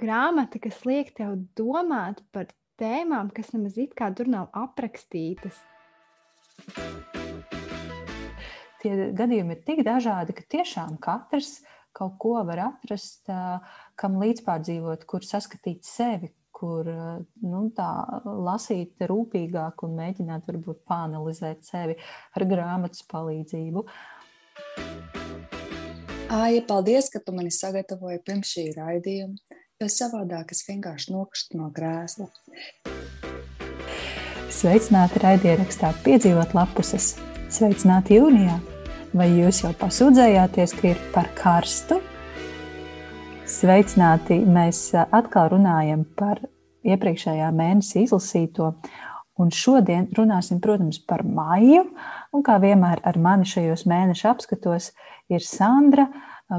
grāmata, kas liek tev domāt par tēmām, kas nemaz it kā tur nav aprakstītas. Tie gadījumi ir tik dažādi, ka tiešām katrs kaut ko var atrast, kam līdzpārdzīvot, kur saskatīt sevi, kur nu, tā, lasīt rūpīgāk un mēģināt varbūt pāanalizēt sevi ar grāmatas palīdzību. Aija, paldies, ka tu mani sagatavoji pirms šī raidījuma, jo savādāk es vienkārši nokristu no krēsla. Sveicināti raidierakstā piedzīvot lapuses. Sveicināti jūnijā! Vai jūs jau pasūdzējāties, ka ir par karstu? Sveicināti! Mēs atkal runājam par iepriekšējā mēnesī izlasīto. Un šodien runāsim, protams, par maiju. Un kā vienmēr ar mani šajos mēneša apskatos ir Sandra,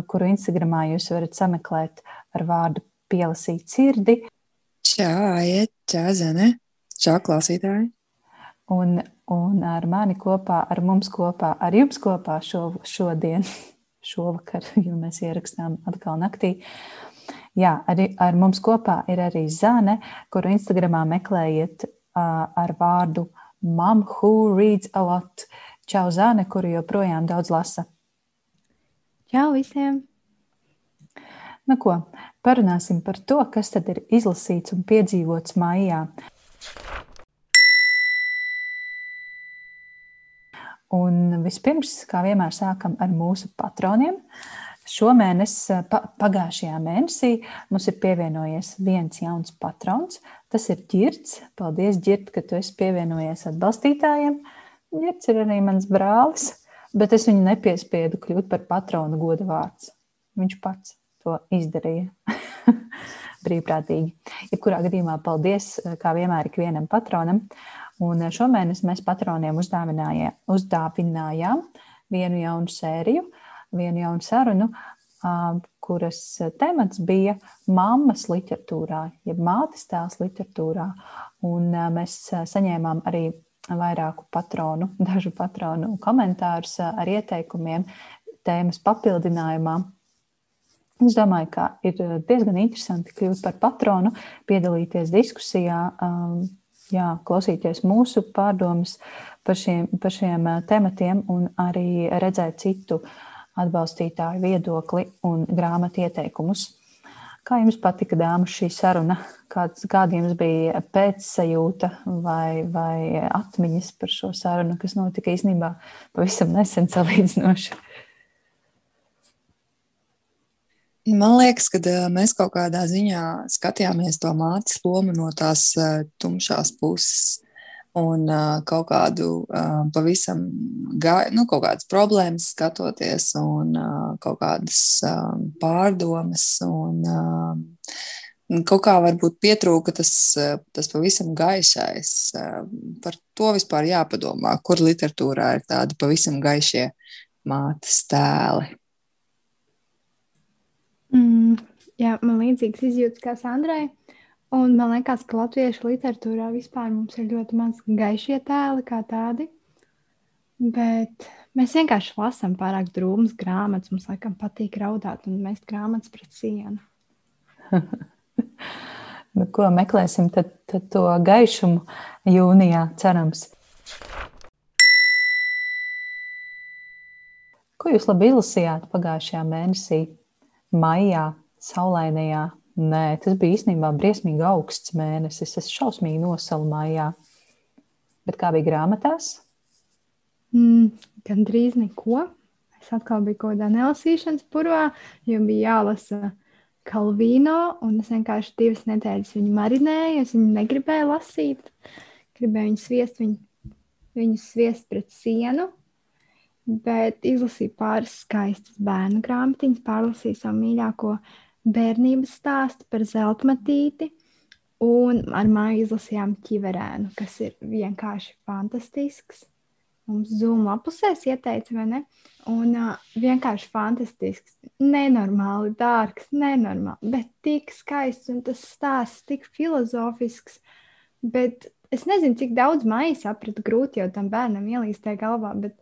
kuru Instagramā jūs varat sameklēt ar vārdu pielasīt sirdi. Čau, iet, čau, zene, čau, klausītāji! Un, un ar mani kopā, ar mums kopā, ar jums kopā šo, šodien, šovakar, jo mēs ierakstām atkal naktī. Jā, arī ar mums kopā ir arī Zane, kuru Instagramā meklējiet uh, ar vārdu Mom Who Reads a Lot. Čau, Zane, kuru joprojām daudz lasa. Čau visiem! Nu, ko, parunāsim par to, kas tad ir izlasīts un piedzīvots maijā. Un vispirms, kā vienmēr, sākam ar mūsu patroniem. Šomēnes, pa, pagājušajā mēnesī, mums ir pievienojies viens jauns patrons. Tas ir Girts. Paldies, Girt, ka tu esi pievienojies atbalstītājiem. Girts ir arī mans brālis, bet es viņu nepiespiedu kļūt par patronu goda vārds. Viņš pats to izdarīja brīvprātīgi. Jebkurā gadījumā paldies, kā vienmēr, ikvienam patronam. Un šomēnes mēs patroniem uzdāvinājām vienu jaunu sēriju, vienu jaunu sarunu, kuras temats bija mammas literatūrā, jeb mātes tēls literatūrā. Un mēs saņēmām arī vairāku patronu, dažu patronu komentārus ar ieteikumiem tēmas papildinājumā. Es domāju, ka ir diezgan interesanti kļūt par patronu, piedalīties diskusijā, jā, klausīties mūsu pārdomas par šiem, par šiem tematiem un arī redzēt citu atbalstītāju viedokli un grāmatu ieteikumus. Kā jums patika, dāmas, šī saruna? Kāds, kāda jums bija pēcsajūta vai, vai atmiņas par šo sarunu, kas notika īstenībā pavisam nesen salīdzinoši? Man liekas, ka mēs kaut kādā ziņā skatījāmies to mātes lomu no tās tumšās puses. Un uh, kaut kādu uh, pavisam gāju, nu, kaut kādas problēmas skatoties, un uh, kaut kādas uh, pārdomas. Un, uh, kaut kā varbūt pietrūka tas, tas pavisam gaišais. Par to vispār jāpadomā, kur literatūrā ir tādi pavisam gaišie mātes tēli. Mm, jā, man līdzīgs izjūtas kā Sandrai. Un man liekas, ka latviešu literatūrā vispār mums ir ļoti maz gaišie tēli kā tādi. Bet mēs vienkārši lasām pārāk drūmas grāmatas. Mums laikam patīk raudāt un mest grāmatas pret sienu. nu, ko meklēsim tad, tad to gaišumu jūnijā, cerams. Ko jūs labi izlasījāt pagājušajā mēnesī? Maijā, saulainajā. Nē, tas bija īstenībā briesmīgi augsts mēnesis. Es šausmīgi nosalu maijā. Bet kā bija grāmatās? Mm, Gan drīz neko. Es atkal biju kaut kādā nelasīšanas purvā, jo bija jālasa Kalvīno, un es vienkārši divas nedēļas viņu marinēju. Es viņu negribēju lasīt. Gribēju viņu sviest, viņu, viņu sviest pret sienu bet izlasīju pāris skaistas bērnu grāmatiņas, pārlasīju savu mīļāko bērnības stāstu par zeltmatīti. Un ar māju izlasījām ķiverēnu, kas ir vienkārši fantastisks. Mums zūmu lapusēs ieteica, vai ne? Un uh, vienkārši fantastisks, nenormāli dārgs, nenormāli, bet tik skaists un tas stāsts tik filozofisks. Bet es nezinu, cik daudz mājas sapratu, grūti jau tam bērnam ielīst tajā galvā, bet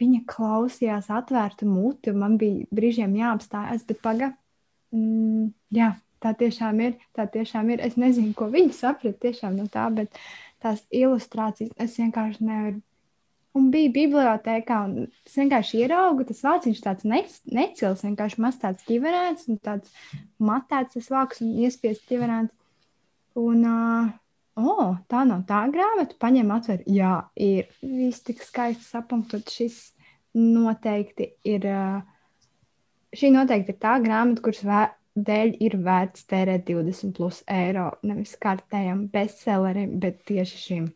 Viņa klausījās atvērtu muti, un man bija brīžiem jāapstājas, bet paga, mm, jā, tā tiešām ir. Tā tiešām ir. Es nezinu, ko viņi saprata tiešām no tā, bet tās ilustrācijas es vienkārši nevaru. Un bija bibliotekā, un es vienkārši ieraugu, tas vāciņš tāds ne, necils, vienkārši maz tāds ķiverēts, un tāds matēts tas vāks un iespiests ķiverēts. Un, uh, oh, tā nav tā grāmata, paņem atver, jā, ir. Viss tik skaisti sapunktot, šis noteikti ir, uh, šī noteikti ir tā grāmata, kuras vē, dēļ ir vērts tērēt 20 plus eiro, nevis kārtējam bestsellerim, bet tieši šim.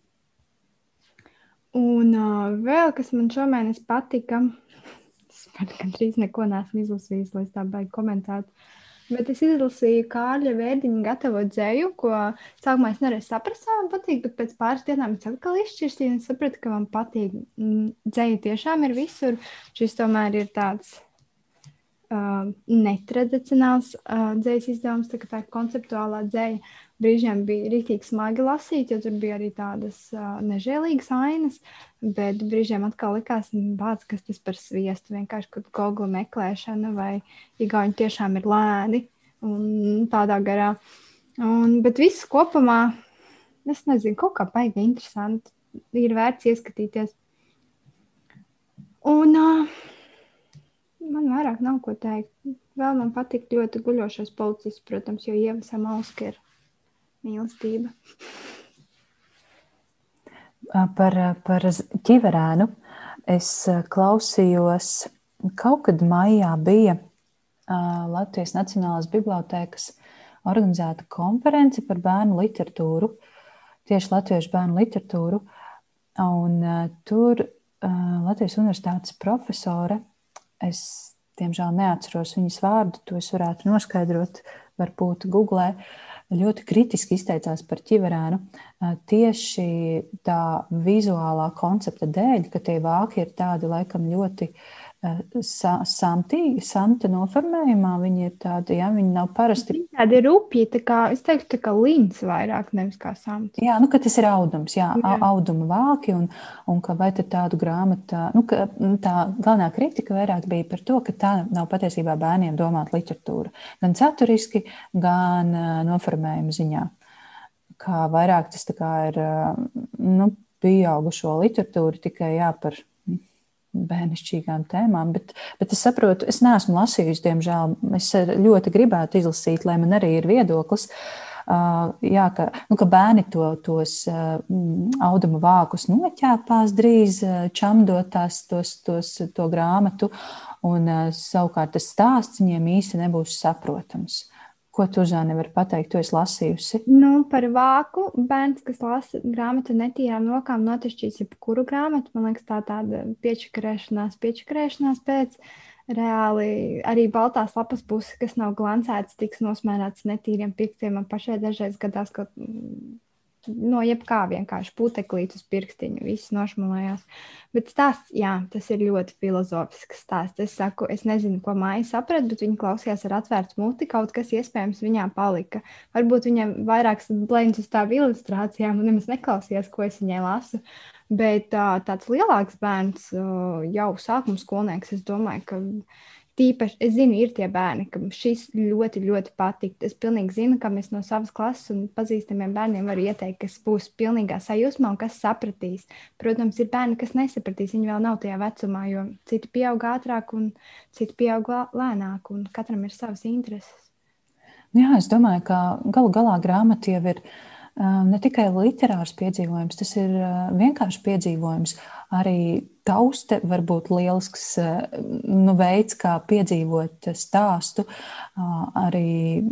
Un uh, vēl kas man šomēnes patika, es pat gandrīz neko neesmu izlasījis, lai tā baigi komentētu. Bet es izlasīju Kārļa Vērdiņa gatavo dzēju, ko sākumā es nevarēju saprast, vai man patīk, bet pēc pāris dienām es atkal izšķirstīju un sapratu, ka man patīk. Dzēja tiešām ir visur. Šis tomēr ir tāds uh, netradicionāls uh, dzējas izdevums, tā kā tā konceptuālā dzēja brīžiem bija rīktīgi smagi lasīt, jo tur bija arī tādas uh, nežēlīgas ainas, bet brīžiem atkal likās, bāc, kas tas par sviestu, vienkārši kaut Google meklēšana vai igauņi tiešām ir lēni un tādā garā. Un, bet viss kopumā, es nezinu, kaut kā baigi interesanti, ir vērts ieskatīties. Un uh, man vairāk nav ko teikt. Vēl man patīk ļoti guļošais policists, protams, jo Ieva Samauska ir mīlestība. Par, par ķiverēnu es klausījos, kaut kad maijā bija Latvijas Nacionālās bibliotēkas organizēta konference par bērnu literatūru, tieši latviešu bērnu literatūru. Un tur Latvijas Universitātes profesore, es diemžēl neatceros viņas vārdu, to es varētu noskaidrot, varbūt Google ļoti kritiski izteicās par ķiverēnu tieši tā vizuālā koncepta dēļ, ka tie vāki ir tādi laikam ļoti uh, samtīgi, samta noformējumā. Viņi ir tādi, ja viņi nav parasti. Tādi rupji, tā kā, es teiktu, tā kā līns vairāk, nevis kā samts. Jā, nu, ka tas ir audums, jā, jā. auduma vāki, un, un ka vai tad tādu grāmatu, nu, ka nu, tā galvenā kritika vairāk bija par to, ka tā nav patiesībā bērniem domāta literatūra. Gan saturiski, gan noformējuma ziņā. Kā vairāk tas kā ir, nu, pieaugušo literatūru tikai jā, par bērnišķīgām tēmām, bet, bet es saprotu, es neesmu lasījusi, diemžēl. Es ļoti gribētu izlasīt, lai man arī ir viedoklis. Uh, jā, ka, nu, ka bērni to, tos uh, auduma vākus noķēpās drīz, uh, čamdot tās, tos, tos, to grāmatu, un savukārt tas stāsts viņiem īsti nebūs saprotams. Uh, Ko tu, Zāne, vari pateikt? Tu esi lasījusi. Nu, par vāku bērns, kas lasa grāmatu netīrām rokām, notišķīs jebkuru grāmatu. Man liekas, tā tāda piečakarēšanās, piečakarēšanās pēc. Reāli arī baltās lapas puses, kas nav glancētas, tiks nosmērētas netīriem pirkstiem. Man pašai dažreiz gadās, ka no jebkā vienkārši puteklīt uz pirkstiņu, viss nošmulējās. Bet stāsts, jā, tas ir ļoti filozofisks stāsts. Es saku, es nezinu, ko māja saprat, bet viņa klausījās ar atvērtu muti, kaut kas iespējams viņā palika. Varbūt viņam vairākas blēņas uz tām ilustrācijām un nemaz neklausījās, ko es viņai lasu. Bet tā, tāds lielāks bērns, jau sākuma skolnieks, es domāju, ka Tīpaši es zinu, ir tie bērni, kam šis ļoti, ļoti patīk. Es pilnīgi zinu, ka mēs no savas klases un pazīstamiem bērniem varu ieteikt, kas būs pilnīgā sajūsmā un kas sapratīs. Protams, ir bērni, kas nesapratīs. Viņi vēl nav tajā vecumā, jo citi pieaug ātrāk un citi pieaug lēnāk, un katram ir savas intereses. Jā, es domāju, ka galu galā grāmata jau ir ne tikai literārs piedzīvojums, tas ir vienkārši piedzīvojums arī tauste var būt lielisks nu, veids, kā piedzīvot stāstu, arī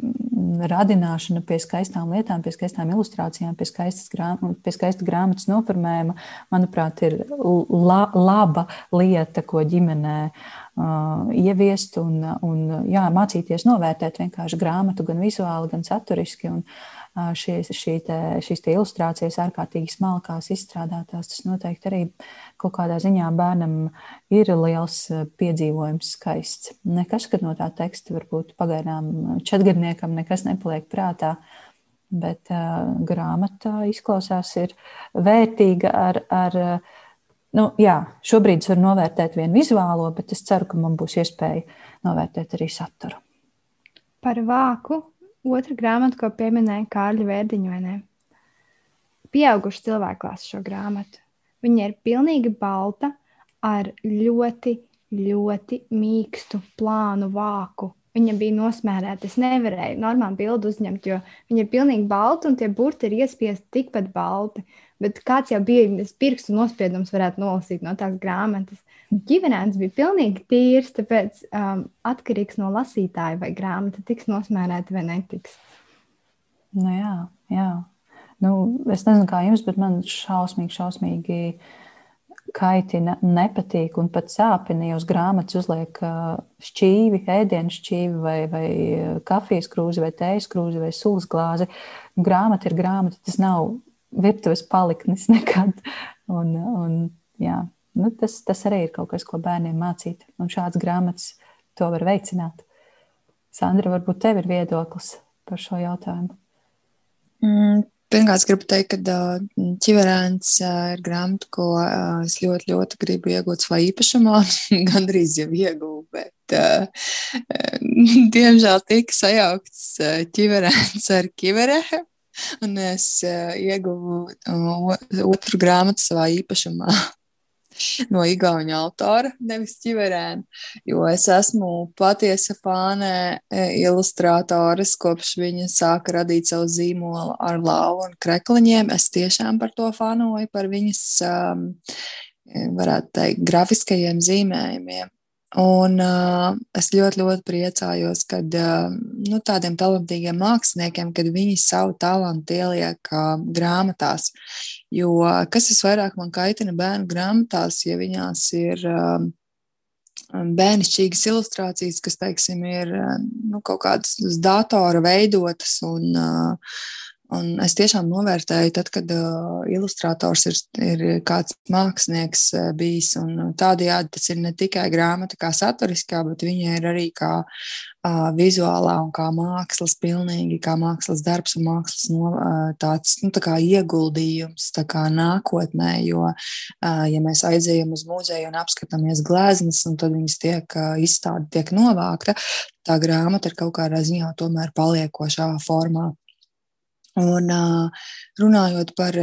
radināšana pie skaistām lietām, pie skaistām ilustrācijām, pie, grāma, pie skaista grāmatas noformējuma, manuprāt, ir la, laba lieta, ko ģimenē uh, ieviest un, un jā, mācīties novērtēt vienkārši grāmatu gan vizuāli, gan saturiski. Un, šīs, šī te, šīs te ilustrācijas ārkārtīgi smalkās izstrādātās, tas noteikti arī kaut kādā ziņā bērnam ir liels piedzīvojums, skaists. Nekas, kad no tā teksta varbūt pagaidām četgadniekam nekas nepaliek prātā, bet uh, grāmata izklausās ir vērtīga ar, ar nu, jā, šobrīd es varu novērtēt vienu vizuālo, bet es ceru, ka man būs iespēja novērtēt arī saturu. Par vāku otra grāmata, ko pieminēja Kārļa Vērdiņa, vai ne? Pieauguši cilvēki lasa šo grāmatu. Viņa ir pilnīgi balta ar ļoti, ļoti mīkstu, plānu vāku. Viņa bija nosmērēta. Es nevarēju normāli bildi uzņemt, jo viņa ir pilnīgi balta un tie burti ir iespiesti tikpat balti. Bet kāds jau bija tas pirkstu nospiedums, varētu nolasīt no tās grāmatas. Ģimenēns bija pilnīgi tīrs, tāpēc um, atkarīgs no lasītāja, vai grāmata tiks nosmērēta vai netiks. Nu, jā, jā. Nu, es nezinu, kā jums, bet man šausmīgi, šausmīgi kaitina, nepatīk un pat sāpina, ja uz grāmatas uzliek šķīvi, ēdienu šķīvi vai, vai kafijas krūzi vai tējas krūzi vai sulas glāzi. Grāmata ir grāmata, tas nav virtuves paliknis nekad. Un, un, jā, nu, tas, tas arī ir kaut kas, ko bērniem mācīt. Un šāds grāmatas to var veicināt. Sandra, varbūt tev ir viedoklis par šo jautājumu. Mm, Pirmkārt, gribu teikt, ka ķiverēns ir grāmata, ko es ļoti, ļoti gribu iegūt savā īpašumā. Gan drīz jau ieguvu, bet, diemžēl, tika sajaukts ķiverēns ar ķiverēm. Un es ieguvu otru grāmatu savā īpašumā no Igaunijas autora, nevis ķiverēna. Jo es esmu patiesa fāne e, ilustrātores, kopš viņa sāka radīt savu zīmolu ar lauvu un krekliņiem. Es tiešām par to fanoju, par viņas, um, varētu teikt, grafiskajiem zīmējumiem. Un uh, es ļoti, ļoti priecājos, ka uh, nu, tādiem talantīgiem māksliniekiem, kad viņi savu talantu ieliek uh, grāmatās. Jo kas visvairāk man kaitina bērnu grāmatās, ja viņās ir uh, bērnišķīgas ilustrācijas, kas, teiksim, ir nu, kaut kādas uz datora veidotas un uh, Un es tiešām novērtēju, tad, kad uh, ilustrators ir, ir kāds mākslinieks uh, bijis. Tādējādi tas ir ne tikai grāmata, kā saturiskā, bet viņa ir arī kā uh, vizuālā un kā mākslas, pilnīgi kā mākslas darbs un mākslas no, uh, tāds nu, tā ieguldījums tā nākotnē. Jo, uh, ja mēs aizejam uz muzeju un apskatāmies gleznas, un tad viņas tiek uh, izstāde, tiek novākta, tā grāmata ir kaut kādā ziņā tomēr paliekošā formā. Un runājot par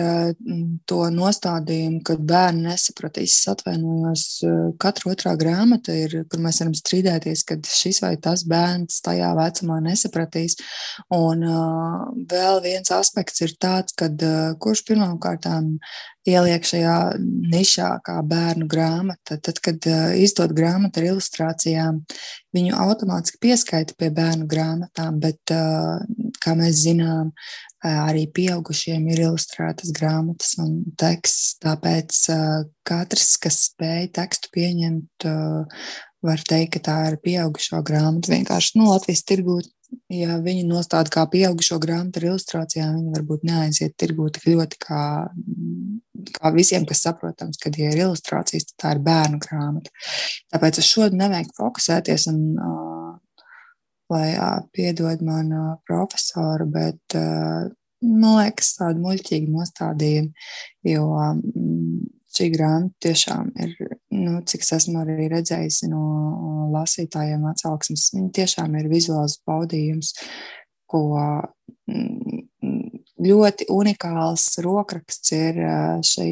to nostādījumu, kad bērni nesapratīs, es atvainojos, katra otrā grāmata ir, kur mēs varam strīdēties, kad šis vai tas bērns tajā vecumā nesapratīs. Un vēl viens aspekts ir tāds, kad kurš pirmām kārtām ieliek šajā nišā, kā bērnu grāmata. Tad, kad izdod grāmatu ar ilustrācijām, viņu automātiski pieskaita pie bērnu grāmatām, bet, kā mēs zinām, arī pieaugušiem ir ilustrētas grāmatas un teksts. Tāpēc katrs, kas spēj tekstu pieņemt, var teikt, ka tā ir pieaugušo grāmata. Vienkārši nu, Latvijas tirgū, ja viņi nostāda kā pieaugušo grāmatu ar ilustrācijām, viņi varbūt neaiziet tirgū tik ļoti kā, kā visiem, kas saprotams, ka, ja ir ilustrācijas, tad tā ir bērnu grāmata. Tāpēc es šodien nevajag fokusēties un lai piedod man profesoru, bet man liekas, tāda muļķīga nostādījuma, jo šī grāmata tiešām ir, nu, cik es esmu arī redzējis no lasītājiem atsauksmes, viņa tiešām ir vizuāls baudījums, ko ļoti unikāls rokraksts ir šī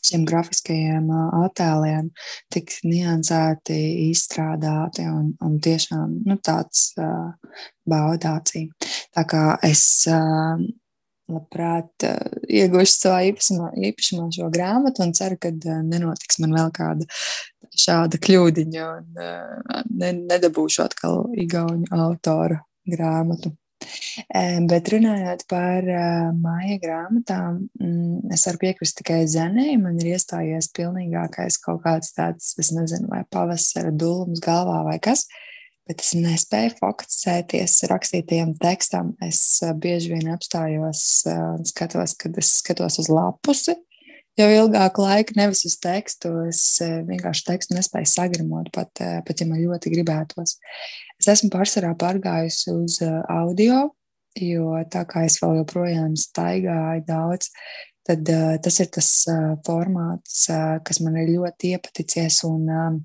šiem grafiskajiem attēliem tik niansēti izstrādāti un, un tiešām nu, tāds baudācija. Tā kā es labprāt uh, iegūšu savā īpašumā, īpašumā šo grāmatu un ceru, ka uh, nenotiks man vēl kāda šāda kļūdiņa un uh, ne, nedabūšu atkal igauņu autoru grāmatu. Bet runājot par māja grāmatām, mm, es varu piekrist tikai zenei. Man ir iestājies pilnīgākais kaut kāds tāds, es nezinu, vai pavasara dūlums galvā vai kas, bet es nespēju fokusēties rakstītajam tekstam. Es bieži vien apstājos un skatos, kad es skatos uz lapusi. Jau ilgāku laiku, nevis uz tekstu. Es vienkārši tekstu nespēju sagramot, pat, pat ja man ļoti gribētos. Es esmu pārsvarā pārgājusi uz audio, jo tā kā es vēl joprojām staigāju daudz, tad tas ir tas formāts, kas man ir ļoti iepaticies. Un,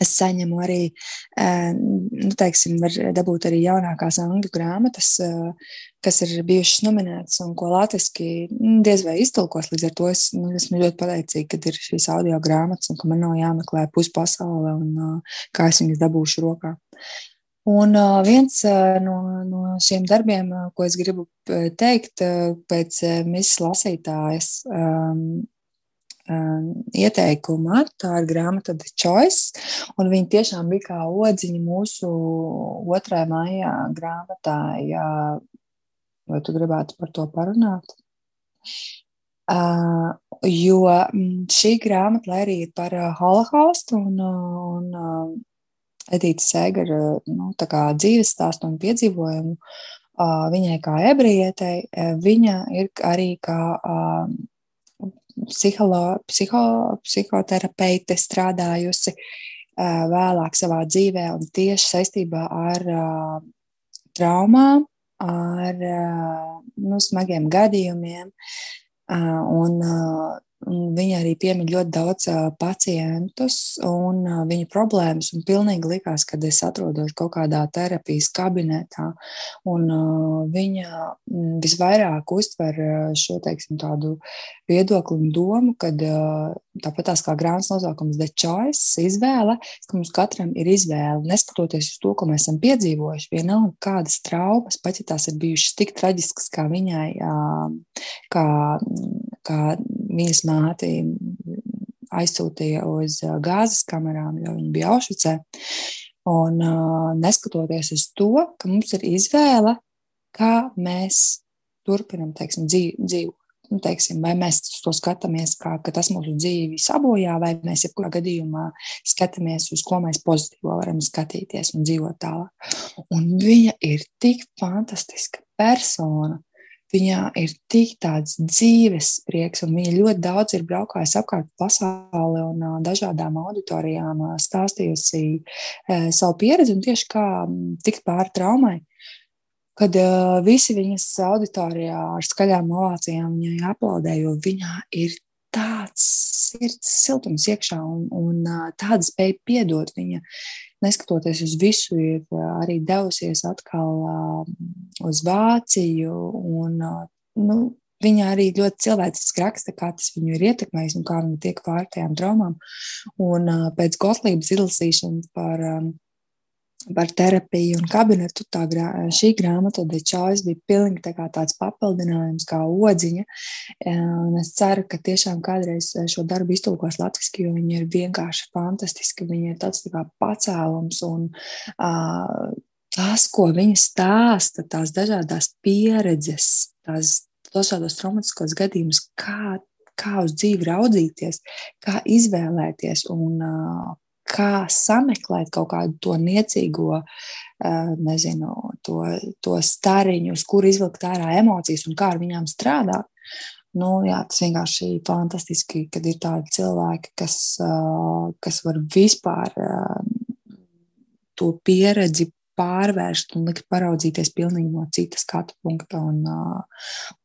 Es saņemu arī, nu, teiksim, var dabūt arī jaunākās angļu grāmatas, kas ir bijušas nominētas un ko latviešu nu, diez vai iztulkos. Līdz ar to es nu, esmu ļoti pateicīga, ka ir šīs audio grāmatas un ka man nav jāmeklē puspasaule un kā es viņas dabūšu rokā. Un viens no, no šiem darbiem, ko es gribu teikt, pēc misijas lasītājas ieteikuma. Tā ir grāmata The Choice, un viņa tiešām bija kā odziņa mūsu 2. maijā grāmatā. Ja, vai tu gribētu par to parunāt? Uh, jo mm, šī grāmata, lai arī ir par uh, holokaustu un, uh, un uh, Edītas Sēgara nu, dzīves stāstu un piedzīvojumu, uh, viņai kā ebrejietei, uh, viņa ir arī kā uh, psiholo, psiho, psihoterapeite strādājusi vēlāk savā dzīvē un tieši saistībā ar traumām, ar nu, smagiem gadījumiem. Un Viņa arī piemin ļoti daudz pacientus un viņu problēmas. Un pilnīgi likās, ka es atrodos kaut kādā terapijas kabinetā. Un viņa visvairāk uztver šo teiksim, tādu viedokli un domu, ka tāpat tās kā grāmatas nosaukums The Choice, izvēle, ka mums katram ir izvēle. Neskatoties uz to, ko mēs esam piedzīvojuši, vienalga kādas traumas, pat ja tās ir bijušas tik traģiskas kā viņai, kā, kā viņas māti aizsūtīja uz gāzes kamerām, jo viņa bija Aušvicē. Un uh, neskatoties uz to, ka mums ir izvēle, kā mēs turpinam teiksim, dzīvot. Nu, teiksim, vai mēs to skatāmies, kā tas mūsu dzīvi sabojā, vai mēs jebkurā gadījumā skatāmies uz ko mēs pozitīvo varam skatīties un dzīvot tālāk. Un viņa ir tik fantastiska persona, Viņā ir tik tāds dzīves prieks, un viņa ļoti daudz ir braukājusi apkārt pasauli un dažādām auditorijām stāstījusi savu pieredzi un tieši kā tikt pāri traumai. Kad visi viņas auditorijā ar skaļām ovācijām viņai aplaudē, jo viņā ir tāds sirds siltums iekšā un, un tāda spēja piedot. Viņa, neskatoties uz visu, ir arī devusies atkal uz Vāciju. Un, nu, viņa arī ļoti cilvēciski raksta, kā tas viņu ir ietekmējis un kā viņa tiek pār tajām traumām. Un pēc Gotlības izlasīšanas par par terapiju un kabinetu. Tā grā, šī grāmata, The Choice, bija pilnīgi tā tāds papildinājums, kā odziņa. Un es ceru, ka tiešām kādreiz šo darbu iztulkos latviešu, jo viņi ir vienkārši fantastiski. Viņi ir tāds tā kā pacēlums un uh, tas, ko viņi stāsta, tās dažādas pieredzes, tās dažādos traumatiskos gadījumus, kā, kā uz dzīvi raudzīties, kā izvēlēties un uh, kā sameklēt kaut kādu to niecīgo, eh, nezinu, to, to stariņu, uz kuru izvilkt ārā emocijas un kā ar viņām strādāt. Nu, jā, tas vienkārši ir fantastiski, kad ir tādi cilvēki, kas, eh, kas var vispār eh, to pieredzi pārvērst un likt paraudzīties pilnīgi no citas skatu punkta. Un,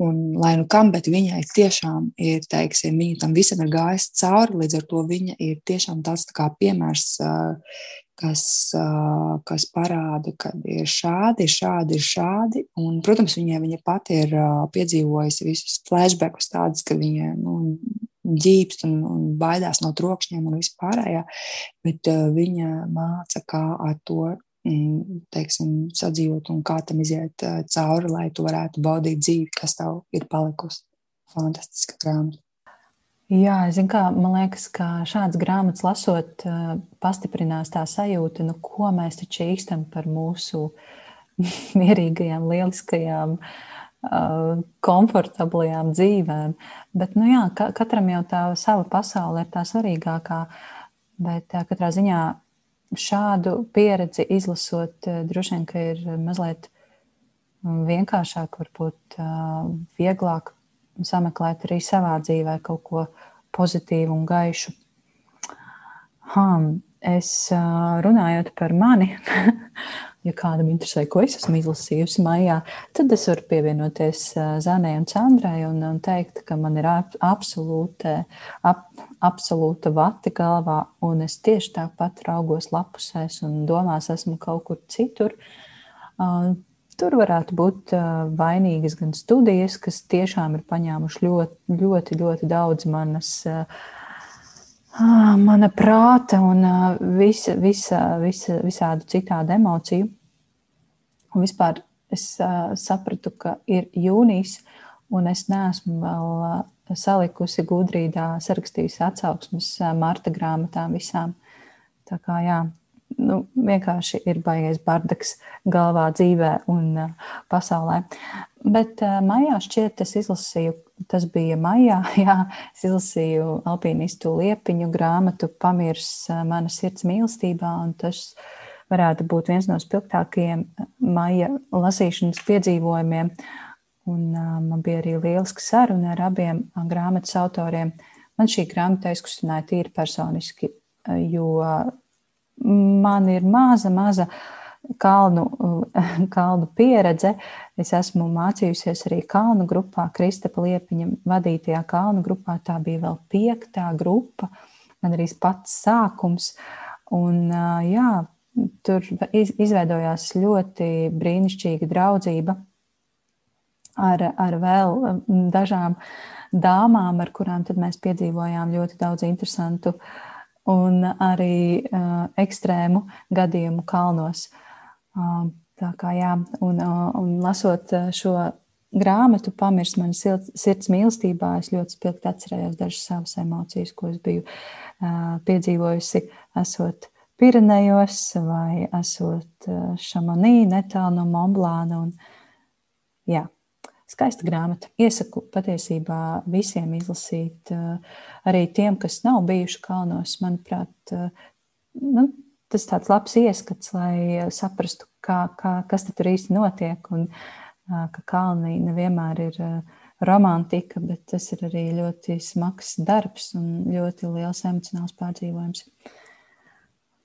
un, lai nu kam, bet viņai tiešām ir, teiksim, viņa tam visam ir gājis cauri, līdz ar to viņa ir tiešām tāds tā kā piemērs, kas, kas parāda, ka ir šādi, ir šādi, ir šādi. Un, protams, viņai viņa pati ir piedzīvojusi visus flashbackus tādus, ka viņa, nu, ģīpst un, un baidās no trokšņiem un vispārējā, bet viņa māca, kā ar to teiksim, sadzīvot un kā tam iziet eh, cauri, lai tu varētu baudīt dzīvi, kas tev ir palikusi. Fantastiska grāmata. Jā, zinu, kā, man liekas, ka šādas grāmatas lasot, eh, pastiprinās tā sajūta, nu, ko mēs taču īstam par mūsu mierīgajām, lieliskajām, eh, komfortablajām dzīvēm. Bet, nu jā, katram jau tā sava pasaule ir tā svarīgākā. Bet katrā ziņā šādu pieredzi izlasot, eh, droši vien, ka ir mazliet mm, vienkāršāk, varbūt eh, vieglāk sameklēt arī savā dzīvē kaut ko pozitīvu un gaišu. Hmm. Es runājot par mani, ja kādam interesē, ko es esmu izlasījusi maijā, tad es varu pievienoties Zanai un Candrai un, un teikt, ka man ir absolūta, ap, absolūta vati galvā, un es tieši tāpat raugos lapusēs un domās, esmu kaut kur citur. Tur varētu būt vainīgas gan studijas, kas tiešām ir paņēmuši ļoti, ļoti, ļoti daudz manas uh, mana prāta un ah, visa, visa, visa, visādu citādu emociju. Un vispār es uh, sapratu, ka ir jūnijas, un es neesmu vēl uh, salikusi gudrībā, sarakstījusi atsauksmes uh, marta grāmatām visām. Tā kā jā, nu, vienkārši ir baigais bardaks galvā, dzīvē un uh, pasaulē. Bet uh, maijā šķiet, es izlasīju, tas bija maijā, jā, es izlasīju alpīnistu liepiņu grāmatu Pamirs uh, mana sirds mīlestībā, un tas varētu būt viens no spilgtākajiem maija lasīšanas piedzīvojumiem. Un uh, man bija arī lieliska saruna ar abiem grāmatas autoriem. Man šī grāmata aizkustināja tīri personiski, jo man ir maza, maza kalnu, kalnu pieredze. Es esmu mācījusies arī kalnu grupā, Kristapa Liepiņa vadītajā kalnu grupā. Tā bija vēl piektā grupa, gan arī pats sākums. Un, jā, tur izveidojās ļoti brīnišķīga draudzība ar, ar vēl dažām dāmām, ar kurām mēs piedzīvojām ļoti daudz interesantu uh, un arī uh, ekstrēmu gadījumu kalnos. Uh, tā kā jā, un, uh, un lasot šo grāmatu, pamirst manas sirds mīlestībā, es ļoti spilgti atcerējos dažas savas emocijas, ko es biju uh, piedzīvojusi, esot Pirenejos vai esot uh, Šamanī, netālu no Monblāna. Un, jā, Skaista grāmata. Iesaku patiesībā visiem izlasīt, eh, arī tiem, kas nav bijuši kalnos. Manuprāt, eh, nu, tas tāds labs ieskats, lai saprastu, kā, kā, kas tur īsti notiek. Un eh, ka kalni nevienmēr ir romantika, bet tas ir arī ļoti smags darbs un ļoti liels emocionāls pārdzīvojums.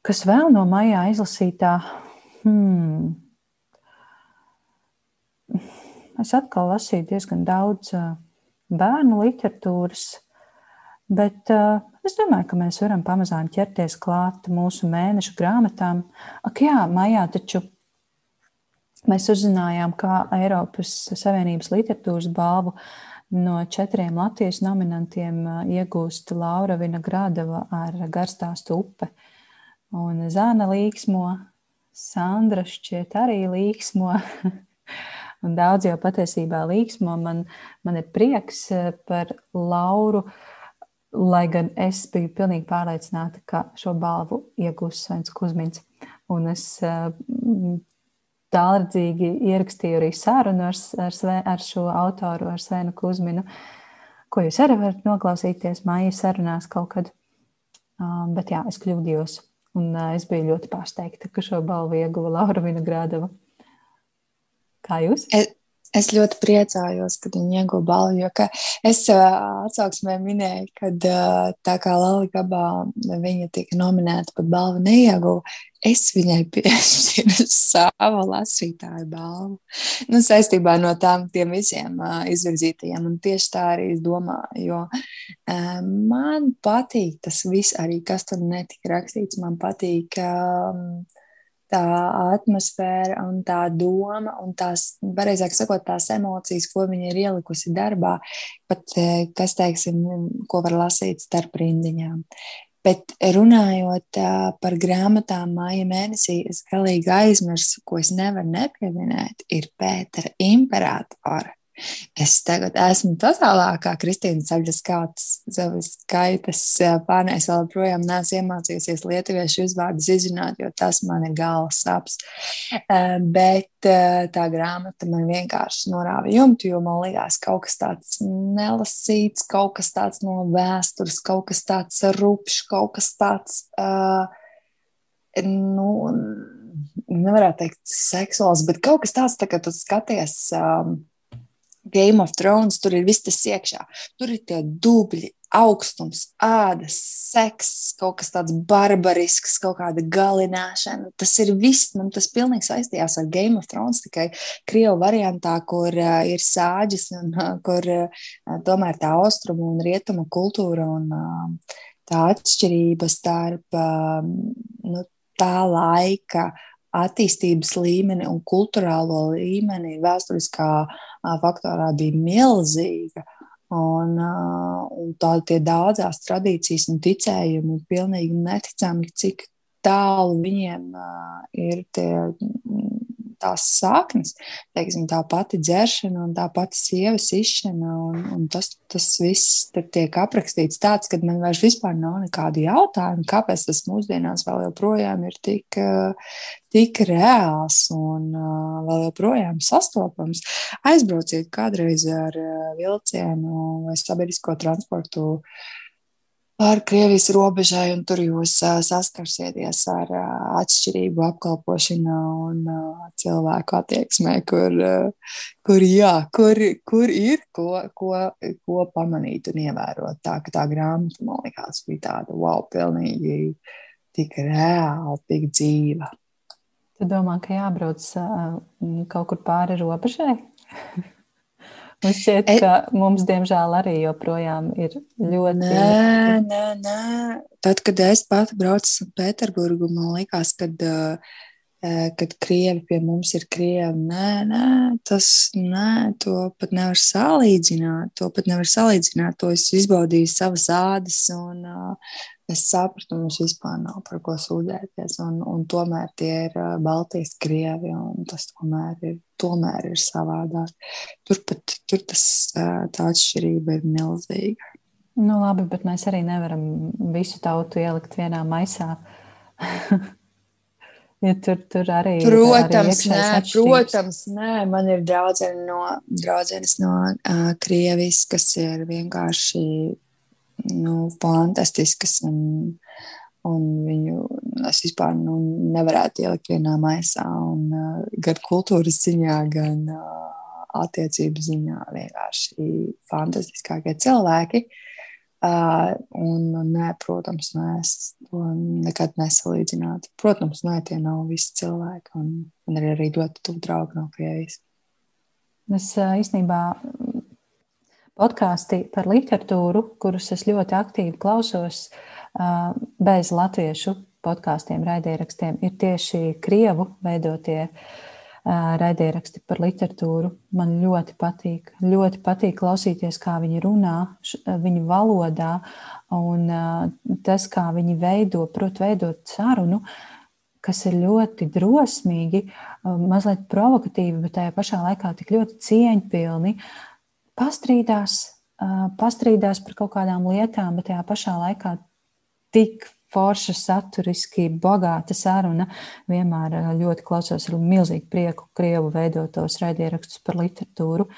Kas vēl no maijā izlasītā? Hmm. Es atkal lasīju diezgan daudz bērnu literatūras, bet es domāju, ka mēs varam pamazām ķerties klāt mūsu mēneša grāmatām. Ak, jā, maijā taču mēs uzzinājām, kā Eiropas Savienības literatūras balvu no četriem Latvijas nominantiem iegūst Laura Vinogradova ar garstāstu upe. Un Zāna līksmo, Sandra šķiet arī līksmo. Un daudz jau patiesībā līksmo. Man, man ir prieks eh, par Lauru, lai gan es biju pilnīgi pārliecināta, ka šo balvu iegūs Svens Kusmins. Un es eh, tālredzīgi ierakstīju arī sarunu ar, ar, Sve, ar šo autoru, ar Svenu Kusminu, ko jūs arī varat noklausīties māja sarunās kaut kad. Bet jā, es kļūdījos. Un es biju ļoti pārsteigta, ka šo balvu ieguva Laura Vinogrādova. Kā jūs? Es, es ļoti priecājos, kad viņa ieguva balvu, jo es atsauksmē minēju, ka tā kā Lalika Gabā viņa tika nominēta, pat balvu neieguva, es viņai piešķiru savu lasītāju balvu. Nu, saistībā no tām visiem uh, izvirzītajiem, un tieši tā arī es domāju, jo uh, man patīk tas viss arī, kas tur netika rakstīts, man patīk. Uh, tā atmosfēra un tā doma un tās, pareizāk sakot, tās emocijas, ko viņa ir ielikusi darbā, pat, eh, kas, teiksim, ko var lasīt starp rindiņām. Bet runājot uh, par grāmatām māja mēnesī, es galīgi aizmirsu, ko es nevaru nepieminēt, ir Pētera imperatora. Es tagad esmu totālākā Kristīna Zaļas skaitas fani. Es vēl joprojām neesmu iemācījusies lietuviešu uzvārdus izrunāt, jo tas man ir galvas saps. Bet tā grāmata man vienkārši norāva jumtu, jo man liekas kaut kas tāds nelasīts, kaut kas tāds no vēstures, kaut kas tāds rupšs, kaut kas tāds. Uh, nu, nevarētu teikt seksuāls, bet kaut kas tāds, tā, ka tu skaties um, Game of Thrones, tur ir viss tas iekšā. Tur ir tie dubļi, augstums, ādas, seks, kaut kas tāds barbarisks, kaut kāda galināšana. Tas ir viss, man tas pilnīgi saistījās ar Game of Thrones, tikai krievu variantā, kur uh, ir sāģis un uh, kur uh, tomēr tā austrumu un rietumu kultūra un uh, tā atšķirība starp uh, nu, tā laika attīstības līmeni un kultūrālo līmeni vēsturiskā faktorā bija milzīga. Un, un tādi daudzās tradīcijas un ticējumi ir pilnīgi neticami, cik tālu viņiem ir tie tās saknes, teiksim, tā pati dzeršana un tā pati sievas izšana. Un, un tas, tas viss tiek aprakstīts tāds, ka man vairs vispār nav nekādu jautājumu, kāpēc tas mūsdienās vēl joprojām ir tik, tik reāls un vēl joprojām sastopams. Aizbrauciet kādreiz ar vilcienu vai sabiedrisko transportu pāri Krievijas robežai, un tur jūs saskarsieties ar atšķirību apkalpošanā un cilvēku attieksmē, kur, kur, jā, kur, kur ir ko, ko, ko pamanīt un ievērot. Tā, tā grāmata, man liekas, bija tāda wow, pilnīgi tik reāla, tik dzīva. Tu domā, ka jābrauc kaut kur pāri robežai? Man šķiet, e... ka mums, diemžēl, arī joprojām ir ļoti. Nē, nē, nē. Tad, kad es pati braucu uz Pēterburgu, man liekas, kad, kad krievi pie mums ir krievi. Nē, nē, tas nē, to pat nevar salīdzināt. To pat nevar salīdzināt. To es izbaudīju savas ādas un es sapratu, mums vispār nav par ko sūdzēties. Un, un tomēr tie ir Baltijas krievi, un tas tomēr ir, tomēr ir savādāk. Turpat tur tas, tā atšķirība ir milzīga. Nu, labi, bet mēs arī nevaram visu tautu ielikt vienā maisā. ja tur, tur arī protams, ir nē, protams, nē, man ir draudzene no, draudzenes no uh, Krievijas, kas ir vienkārši nu, fantastiskas. Un, un viņu es vispār nu, nevarētu ielikt vienā maisā. Un, uh, gan kultūras ziņā, gan uh, attiecību ziņā vienkārši fantastiskākie cilvēki. Uh, un, nē, protams, nē, es to nekad nesalīdzinātu. Protams, nē, tie nav visi cilvēki. Un, un ir arī ļoti tuvu draugi no Krievijas. Es īstenībā podkāsti par literatūru, kurus es ļoti aktīvi klausos, bez latviešu podkāstiem, raidierakstiem, ir tieši krievu veidotie raidieraksti par literatūru. Man ļoti patīk. Ļoti patīk klausīties, kā viņi runā, viņu valodā, un tas, kā viņi veido, prot, veidot sarunu, kas ir ļoti drosmīgi, mazliet provokatīvi, bet tajā pašā laikā tik ļoti cieņpilni. Pastrīdās, pastrīdās par kaut kādām lietām, bet tajā pašā laikā tik forša, saturiski bagāta saruna. Vienmēr ļoti klausos ar milzīgu prieku Krievu veidotos raidierakstus par literatūru.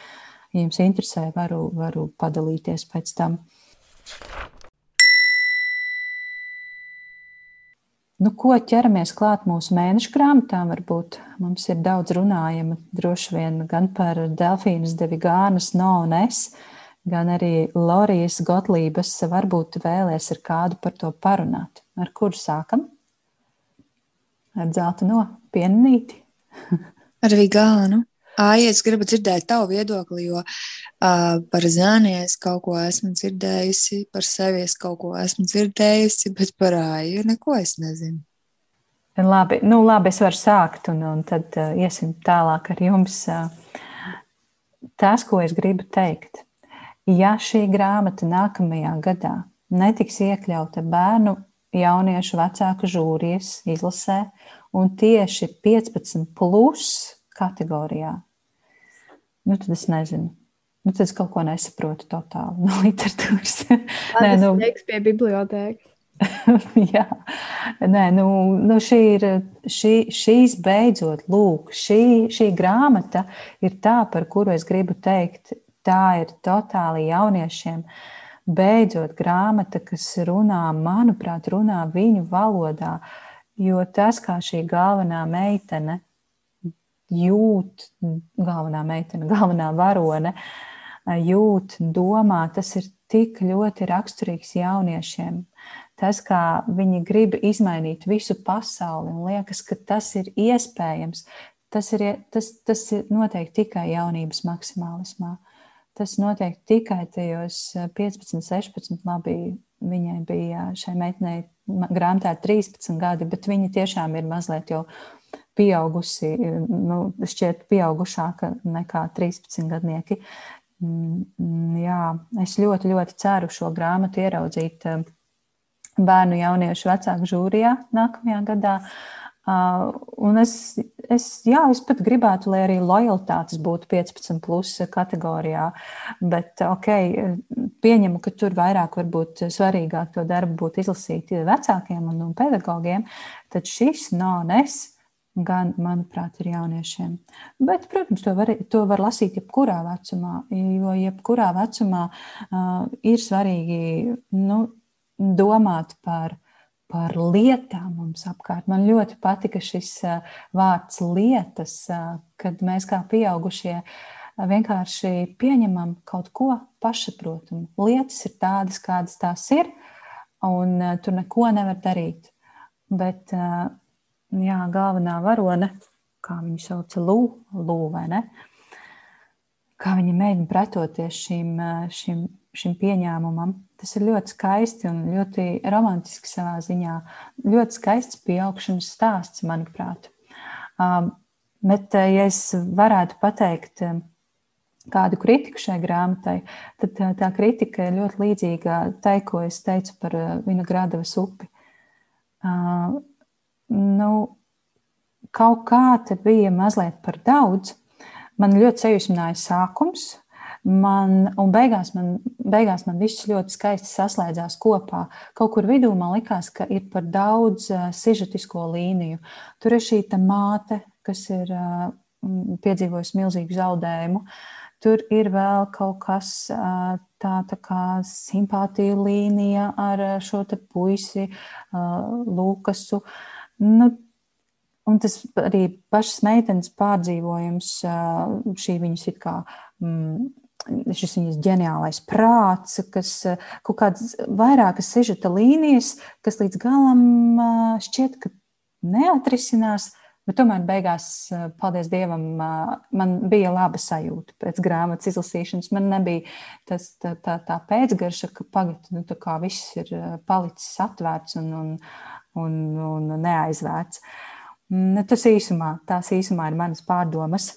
Ja jums interesē, varu, varu padalīties pēc tam. Nu, ko ķeramies klāt mūsu mēneša grāmatām? Varbūt mums ir daudz runājama droši vien gan par Delfīnas Devigānas no un es, gan arī Lorijas Gotlības. Varbūt vēlēs ar kādu par to parunāt. Ar kuru sākam? Ar dzeltu no pienīti. ar Vigānu. Ai, es gribu dzirdēt tavu viedokli, jo uh, par zēni es kaut ko esmu dzirdējusi, par sevi es kaut ko esmu dzirdējusi, bet par āju neko es nezinu. Labi, nu, labi, es varu sākt, un, un tad uh, iesim tālāk ar jums. Uh, tas, ko es gribu teikt, ja šī grāmata nākamajā gadā netiks iekļauta bērnu, jauniešu, vecāku žūrijas izlasē, un tieši 15 plus kategorijā, nu, tad es nezinu. Nu, tad es kaut ko nesaprotu totāli no literatūras. Nē, nu, tas pie bibliotēkas. Jā, Nē, nu, nu šī ir šī, šīs beidzot, lūk, šī, šī grāmata ir tā, par kuru es gribu teikt, tā ir totāli jauniešiem. Beidzot, grāmata, kas runā, manuprāt, runā viņu valodā, jo tas, kā šī galvenā meitene jūt galvenā meitene, galvenā varone. jūt, domā, tas ir tik ļoti raksturīgs jauniešiem. Tas, kā viņi grib izmainīt visu pasauli un liekas, ka tas ir iespējams, tas ir, tas, tas ir noteikti tikai jaunības maksimālismā. Tas notiek tikai tajos 15, 16, labi, viņai bija šai meitenei grāmatā 13 gadi, bet viņa tiešām ir mazliet jau pieaugusi, nu, šķiet, pieaugušāka nekā 13 gadnieki. Mm, jā, es ļoti, ļoti ceru šo grāmatu ieraudzīt bērnu jauniešu vecāku žūrijā nākamajā gadā. Uh, un es, es, jā, es pat gribētu, lai arī lojalitātes būtu 15, plus kategorijā. Bet, ok, pieņemu, ka tur vairāk varbūt svarīgāk to darbu būtu izlasīt vecākiem un, un pedagogiem. Tad šis nones gan, manuprāt, ir jauniešiem. Bet, protams, to var, to var lasīt jebkurā vecumā, jo jebkurā vecumā uh, ir svarīgi nu, domāt par par lietām mums apkārt. Man ļoti patika šis vārds lietas, kad mēs kā pieaugušie vienkārši pieņemam kaut ko pašsaprotamu. Lietas ir tādas, kādas tās ir, un tur neko nevar darīt. Bet jā, galvenā varone, kā viņu sauca, Lū, vai ne? Kā viņa mēģina pretoties šīm, šīm, šim pieņēmumam, Tas ir ļoti skaisti un ļoti romantiski savā ziņā. Ļoti skaists pieaugšanas stāsts, manuprāt. Bet, ja es varētu pateikt kādu kritiku šai grāmatai, tad tā kritika ir ļoti līdzīga tai, ko es teicu par Vinogradavas upi. Nu, kaut kā te bija mazliet par daudz. Man ļoti sajūsmināja sākums, Man, un beigās man, beigās man viss ļoti skaisti saslēdzās kopā. Kaut kur vidū man likās, ka ir par daudz uh, sižetisko līniju. Tur ir šī māte, kas ir uh, piedzīvojusi milzīgu zaudējumu. Tur ir vēl kaut kas uh, tā, tā kā simpātija līnija ar šo puisi, Lukasu. Nu, Un tas arī pašas meitenes pārdzīvojums, šī viņas it kā šis viņas ģeniālais prāts, kas kaut kādas vairākas sižeta līnijas, kas līdz galam šķiet, ka neatrisinās. Bet tomēr beigās, paldies Dievam, man bija laba sajūta pēc grāmatas izlasīšanas. Man nebija tas, tā, tā, tā pēcgarša, ka pagaidi, nu, tā kā viss ir palicis atvērts un, un, un, un neaizvērts. Nu, tas īsumā, tās īsumā ir manas pārdomas.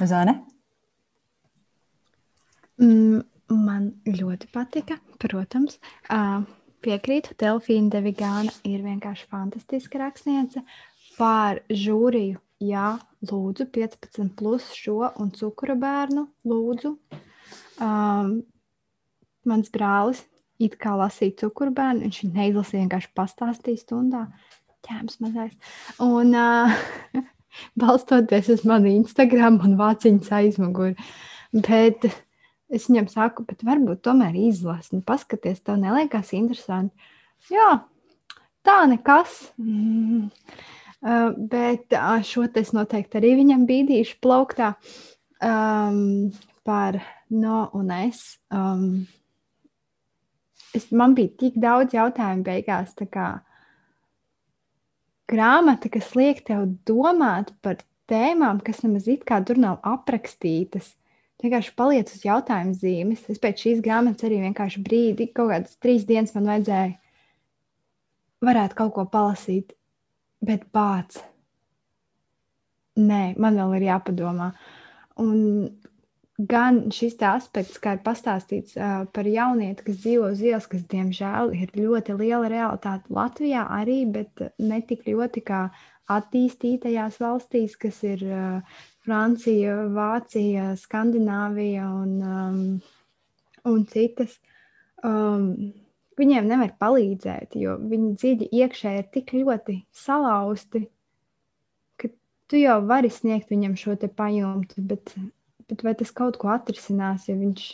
Zane? Mm, man ļoti patika, protams. Piekrītu, Delfīna Devigāna ir vienkārši fantastiska rakstniece. Par žūriju, jā, lūdzu, 15 plus šo un cukura bērnu, lūdzu. Um, mans brālis it kā lasīja cukuru bērnu, viņš neizlasīja, vienkārši pastāstīja stundā. Ķēms mazais. Un uh, balstoties uz manu Instagram un vāciņas aizmuguri. Bet Es viņam saku, bet varbūt tomēr izlasi, nu, paskaties, tev neliekas interesanti. Jā, tā nekas. Mm. Uh, bet uh, šo es noteikti arī viņam bīdīšu plauktā um, par no un es. Um, es. Man bija tik daudz jautājumu beigās, tā kā grāmata, kas liek tev domāt par tēmām, kas nemaz it kā tur nav aprakstītas vienkārši paliec uz jautājumu zīmes. Es pēc šīs grāmatas arī vienkārši brīdi, kaut kādas trīs dienas man vajadzēja, varētu kaut ko palasīt, bet bāc. Nē, man vēl ir jāpadomā. Un gan šis aspekts, kā ir pastāstīts uh, par jaunieti, kas dzīvo uz ielas, kas diemžēl ir ļoti liela realitāte Latvijā arī, bet ne tik ļoti kā attīstītajās valstīs, kas ir uh, Francija, Vācija, Skandināvija un, um, un citas. Um, viņiem nevar palīdzēt, jo viņi dziļi iekšēji ir tik ļoti salauzti, ka tu jau vari sniegt viņam šo pajumtu, bet, bet vai tas kaut ko atrisinās, ja viņš,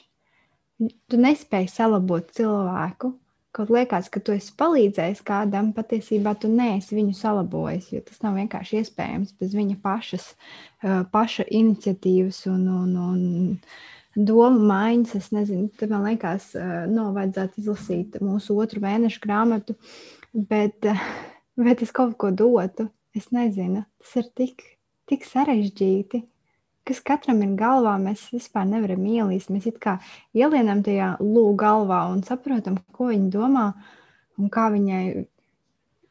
tu nespēji salabot cilvēku? Kaut liekas, ka tu esi palīdzējis kādam, patiesībā tu neesi viņu salabojis, jo tas nav vienkārši iespējams bez viņa pašas, paša iniciatīvas un, un, un domu maiņas. Es nezinu, te man liekas, no vajadzētu izlasīt mūsu otru mēnešu grāmatu, bet, bet es kaut ko dotu. Es nezinu, tas ir tik, tik sarežģīti. Kas katram ir galvā, mēs vispār nevaram ielīst. Mēs kā ielienam tajā lūgu galvā un saprotam, ko viņa domā un kā viņai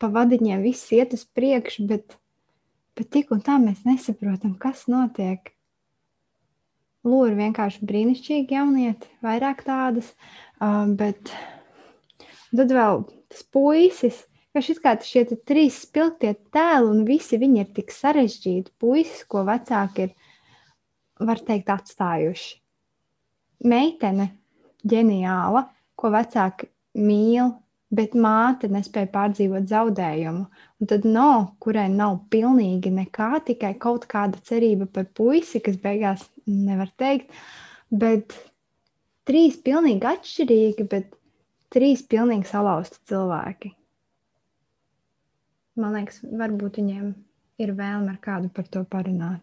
pa vadiņiem viss iet uz priekšu, bet, bet tik un tā mēs nesaprotam, kas notiek. Lūra vienkārši brīnišķīgi jaunieti, vairāk tādas, bet tad vēl tas puisis, ka šis kā šie trīs spilgtie tēli un visi viņi ir tik sarežģīti. Puisis, ko vecāki ir, var teikt, atstājuši. Meitene ģeniāla, ko vecāki mīl, bet māte nespēja pārdzīvot zaudējumu. Un tad no, kurai nav pilnīgi nekā, tikai kaut kāda cerība par puisi, kas beigās nevar teikt, bet trīs pilnīgi atšķirīgi, bet trīs pilnīgi salauzti cilvēki. Man liekas, varbūt viņiem ir vēlme ar kādu par to parunāt.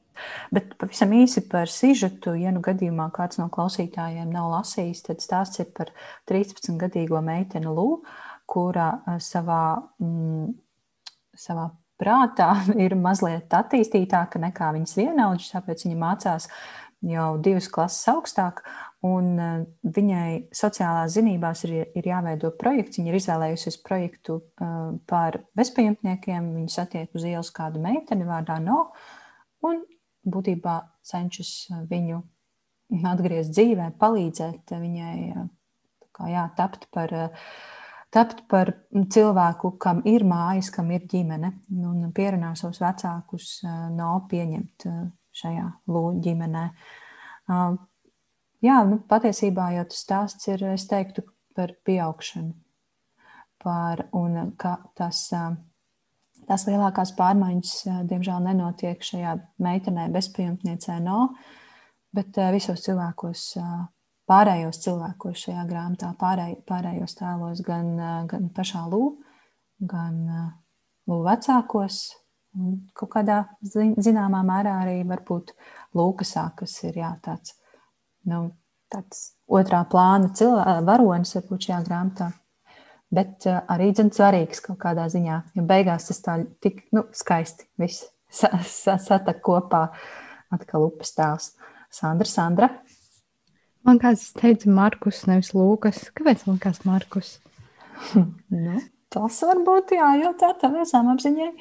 Bet pavisam īsi par sižetu, ja nu gadījumā kāds no klausītājiem nav lasījis, tad stāsts ir par 13-gadīgo meiteni Lūku kura eh, savā, mm, savā prātā ir mazliet attīstītāka nekā viņas vienaudžas, tāpēc viņa mācās jau divas klases augstāk, un eh, viņai sociālās zinībās ir, ir jāveido projekts. Viņa ir izvēlējusies projektu eh, par bezpajumtniekiem. Viņa satiek uz ielas kādu meiteni vārdā No, un būtībā cenšas viņu atgriezt dzīvē, palīdzēt viņai kā, jā, tapt par tapt par cilvēku, kam ir mājas, kam ir ģimene, un pierunā savus vecākus no pieņemt šajā ģimenē. Jā, nu, patiesībā jau tas stāsts ir, es teiktu, par pieaugšanu. Par, un ka tas, tās lielākās pārmaiņas, diemžēl, nenotiek šajā meitenē, bezpajumtniecē, no, bet visos cilvēkos pārējos cilvēkos šajā grāmatā, pārēj, pārējos tēlos, gan, gan pašā Lū, gan Lū vecākos. Kaut kādā zināmā mērā arī varbūt Lūkasā, kas ir jā, tāds, nu, tāds otrā plāna cilvēks, varonis varbūt šajā grāmatā. Bet arī dzimta svarīgs kaut kādā ziņā, jo beigās tas tā tik nu, skaisti viss satak kopā atkal upes tēls. Sandra, Sandra. Man kāds teica, Markus, nevis Lūkas. Kāpēc man kāds Markus? nu, tas var būt jājautā tavai zemapziņai.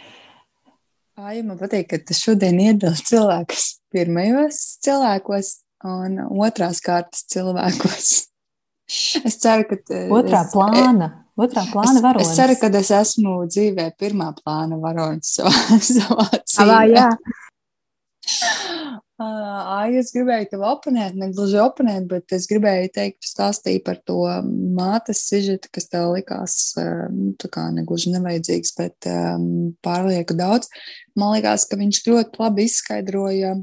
Jā, man patīk, ka tu šodien iedod cilvēkus pirmajos cilvēkos un otrās kārtas cilvēkos. Es ceru, ka. Otrā es, plāna. Otrā plāna varonis. Es, es ceru, ka es esmu dzīvē pirmā plāna varonis savā, savā dzīvē. Ai, es gribēju tev oponēt, ne gluži oponēt, bet es gribēju teikt, stāstīt par to mātes sižetu, kas tev likās nu, tā kā negluži nevajadzīgs, bet um, pārlieku daudz. Man liekas, ka viņš ļoti labi izskaidroja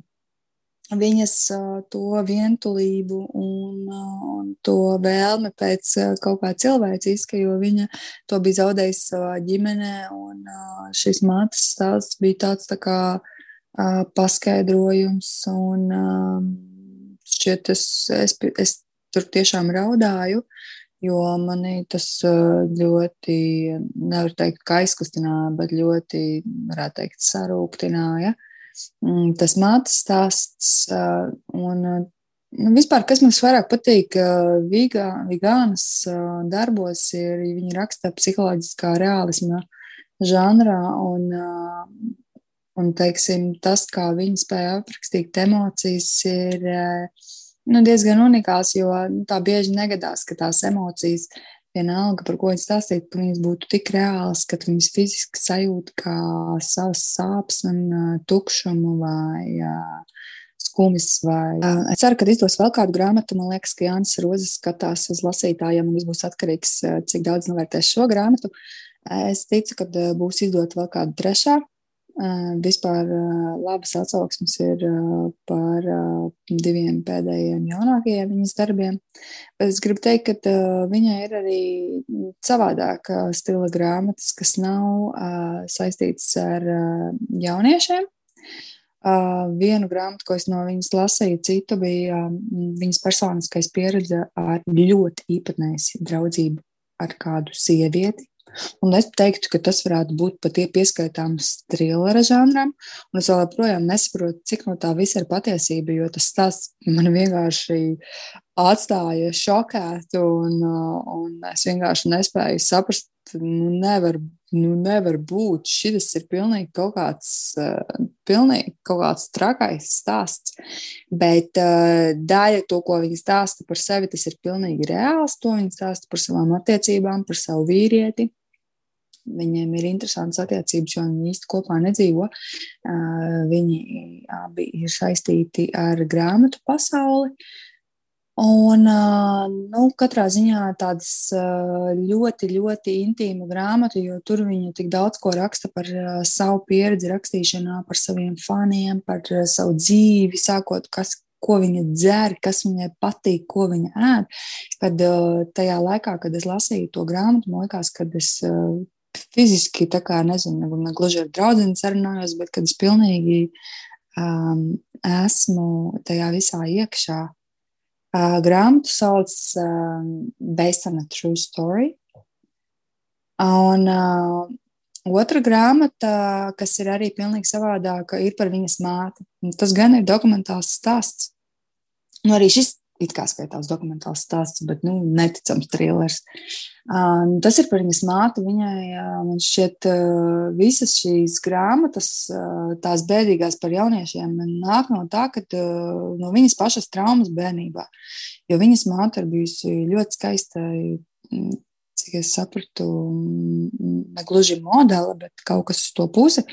viņas uh, to vientulību un, uh, un to vēlme pēc uh, kaut kā cilvēciska, jo viņa to bija zaudējusi savā ģimenē, un uh, šis mātes stāsts bija tāds tā kā paskaidrojums. Un, šķiet, es, es, es tur tiešām raudāju, jo manī tas ļoti, nevar teikt, ka aizkustināja, bet ļoti, varētu teikt, sarūktināja. Mm, tas mātes stāsts un Nu, vispār, kas man vairāk patīk vigā, Vigānas darbos, ir, viņi raksta psiholoģiskā realisma žanrā, un Un, teiksim, tas, kā viņi spēja aprakstīt emocijas, ir nu, diezgan unikāls, jo tā bieži negadās, ka tās emocijas, vienalga, par ko viņi stāstītu, ka viņas būtu tik reālas, ka viņas fiziski sajūt kā savas sāpes un uh, tukšumu vai uh, skumjas. Vai, uh, es ceru, ka izdos vēl kādu grāmatu. Man liekas, ka Jānis Rozes skatās uz lasītājiem, un viss būs atkarīgs, cik daudz novērtēs šo grāmatu. Es ticu, ka būs izdota vēl kāda trešā Vispār labas atsauksmes ir par diviem pēdējiem jaunākajiem viņas darbiem. Bet es gribu teikt, ka viņai ir arī savādāka stila grāmatas, kas nav saistītas ar jauniešiem. Vienu grāmatu, ko es no viņas lasīju, citu bija viņas personiskais pieredze ar ļoti īpatnēju draudzību ar kādu sievieti. Un es teiktu, ka tas varētu būt pat pieskaitāms trilera žanram. Un es joprojām nesaprotu, cik no tā viss ir patiesība, jo tas stāsts man vienkārši atstāja šokētu, un, un es vienkārši nespēju saprast, nu, nevar nu, nevar būt. Šis ir pilnīgi kaut kāds, uh, pilnīgi kaut kāds trakais stāsts. Bet uh, daļa to, ko viņi stāsta par sevi, tas ir pilnīgi reāls. To viņi stāsta par savām attiecībām, par savu vīrieti. Viņiem ir interesantas attiecības, jo viņi īsti kopā nedzīvo. Uh, viņi abi ir saistīti ar grāmatu pasauli. Uh, Un, nu, katrā ziņā tādas ļoti, ļoti intīma grāmata, jo tur viņa tik daudz ko raksta par savu pieredzi rakstīšanā, par saviem faniem, par savu dzīvi, sākot, kas, ko viņa dzer, kas viņai patīk, ko viņa ēd. Kad tajā laikā, kad es lasīju to grāmatu, man liekas, kad es fiziski, tā kā nezinu, ne gluži ar draugu sarunājos, bet kad es pilnīgi um, esmu tajā visā iekšā Uh, grāmatu sauc um, Based on a True Story. Un uh, otra grāmata, kas ir arī pilnīgi savādāka, ir par viņas māti. Tas gan ir dokumentāls stāsts. Nu, arī šis it kā skaitās dokumentāls stāsts, bet nu, neticams trilers. Um, tas ir par viņas māti. Viņai, uh, man šķiet, uh, visas šīs grāmatas, uh, tās bēdīgās par jauniešiem, nāk no tā, ka uh, no viņas pašas traumas bērnībā. Jo viņas māte ir bijusi ļoti skaista, cik es sapratu, ne gluži modele, bet kaut kas uz to pusi.